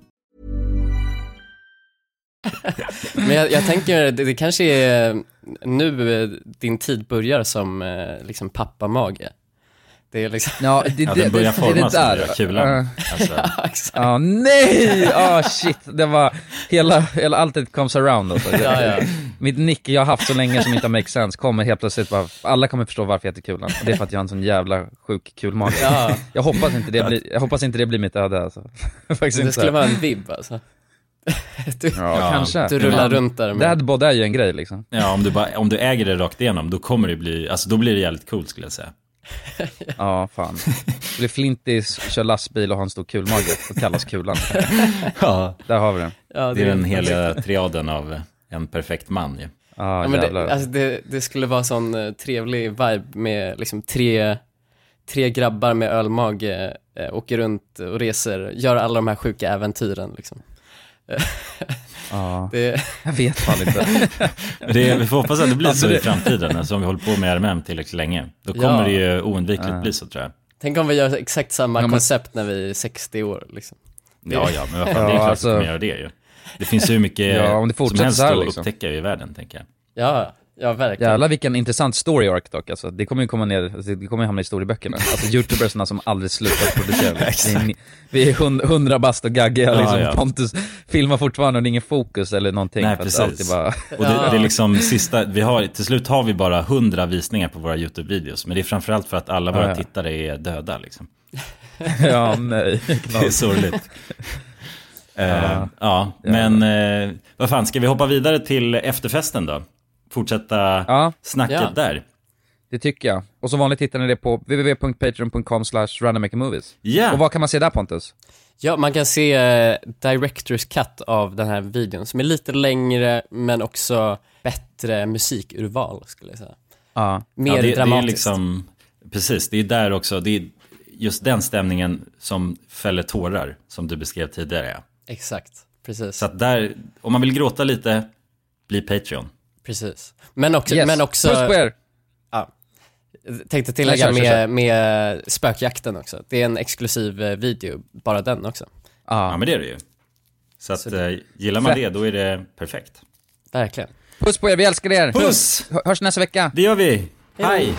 Men jag, jag tänker, det, det kanske är nu eh, din tid börjar som eh, liksom pappamage. Det är liksom... Ja, det, Ja, det, den börjar det, det, det formas där. nu, kulan. Uh, Alltså. [laughs] ja, exakt. Ja, nej! Ah shit, det var, hela, hela allt det comes around alltså. Ja, ja. Mitt nick jag har haft så länge som inte har make sense kommer helt plötsligt bara, alla kommer förstå varför jag heter Kulan. Och det är för att jag har en sån jävla sjuk kulmage. Ja. Jag hoppas inte det blir, jag hoppas inte det blir mitt öde alltså. [laughs] Faktiskt Det inte. skulle vara en vibb alltså. [laughs] Du, Ja, kanske. Du rullar runt där med... Dadbod är ju en grej liksom. Ja, om du, bara, om du äger det rakt igenom, då kommer det bli, alltså då blir det jävligt coolt skulle jag säga. [laughs] Ja, fan. Det [laughs] blir Flintis, kör lastbil och har en stor kulmage och kallas Kulan. Ja. Där har vi den. Ja, Det är den heliga triaden av en perfekt man ju. Ja, Ja, men det, alltså det, det skulle vara sån eh, trevlig vibe med liksom tre, tre grabbar med ölmage eh, åker runt och reser, gör alla de här sjuka äventyren liksom. Ja, Det, jag vet fan inte. Det, vi får hoppas att det blir Alltså så i framtiden, alltså om vi håller på med RMM tillräckligt länge. Då Ja. kommer det ju oundvikligt Ja. bli så tror jag. tänk om vi gör exakt samma Ja, men- koncept när vi är 60 år liksom. Ja, ja, men vad fan, det är Ja, klart alltså- att vi kommer göra det ju. Det finns ju mycket Ja, om det som helst här, att liksom. upptäcka i världen, tänker jag. Ja, ja verkligen. Jävlar vilken intressant story arc dock alltså. Det kommer ju komma ner, alltså, det kommer ju hamna i historieböckerna. [laughs] Alltså youtubersna som aldrig slutat producera. [laughs] vi, är, vi är hund- hundra bast och gaggiga liksom. ja. Pontus filmar fortfarande och det är ingen fokus eller någonting. Nej, precis. bara... Och det, det är liksom sista, vi har, till slut har vi bara hundra visningar på våra YouTube-videos. Men det är framförallt för att alla våra Ja, tittare är döda liksom. [laughs] ja, nej. Det är sorgligt. Eh, Ja. ja, men eh, vad fan, ska vi hoppa vidare till efterfesten då? Fortsätta Ja. snacket Ja. där. Det tycker jag. Och som vanligt hittar ni det på www.patreon.com slash randommakermovies. Ja. Och vad kan man se där Pontus? Ja, man kan se eh, Directors Cut av den här videon som är lite längre men också bättre musikurval skulle jag säga. Ja. Mer ja, det, det är dramatiskt. liksom, precis, det är där också, det är just den stämningen som fäller tårar, som du beskrev tidigare. Exakt, precis. Så att där, om man vill gråta lite, bli Patreon. Precis. Men också, Yes. men också Puss på er! Ja. Tänkte tillägga kör, kör, med, kör. med spökjakten också. Det är en exklusiv eh, video, bara den också. Ja, men det är det ju. Så att, eh, gillar man det, då är det perfekt. Verkligen. Puss på er, vi älskar er! Puss! Hö- Hörs nästa vecka! Det gör vi! Hej!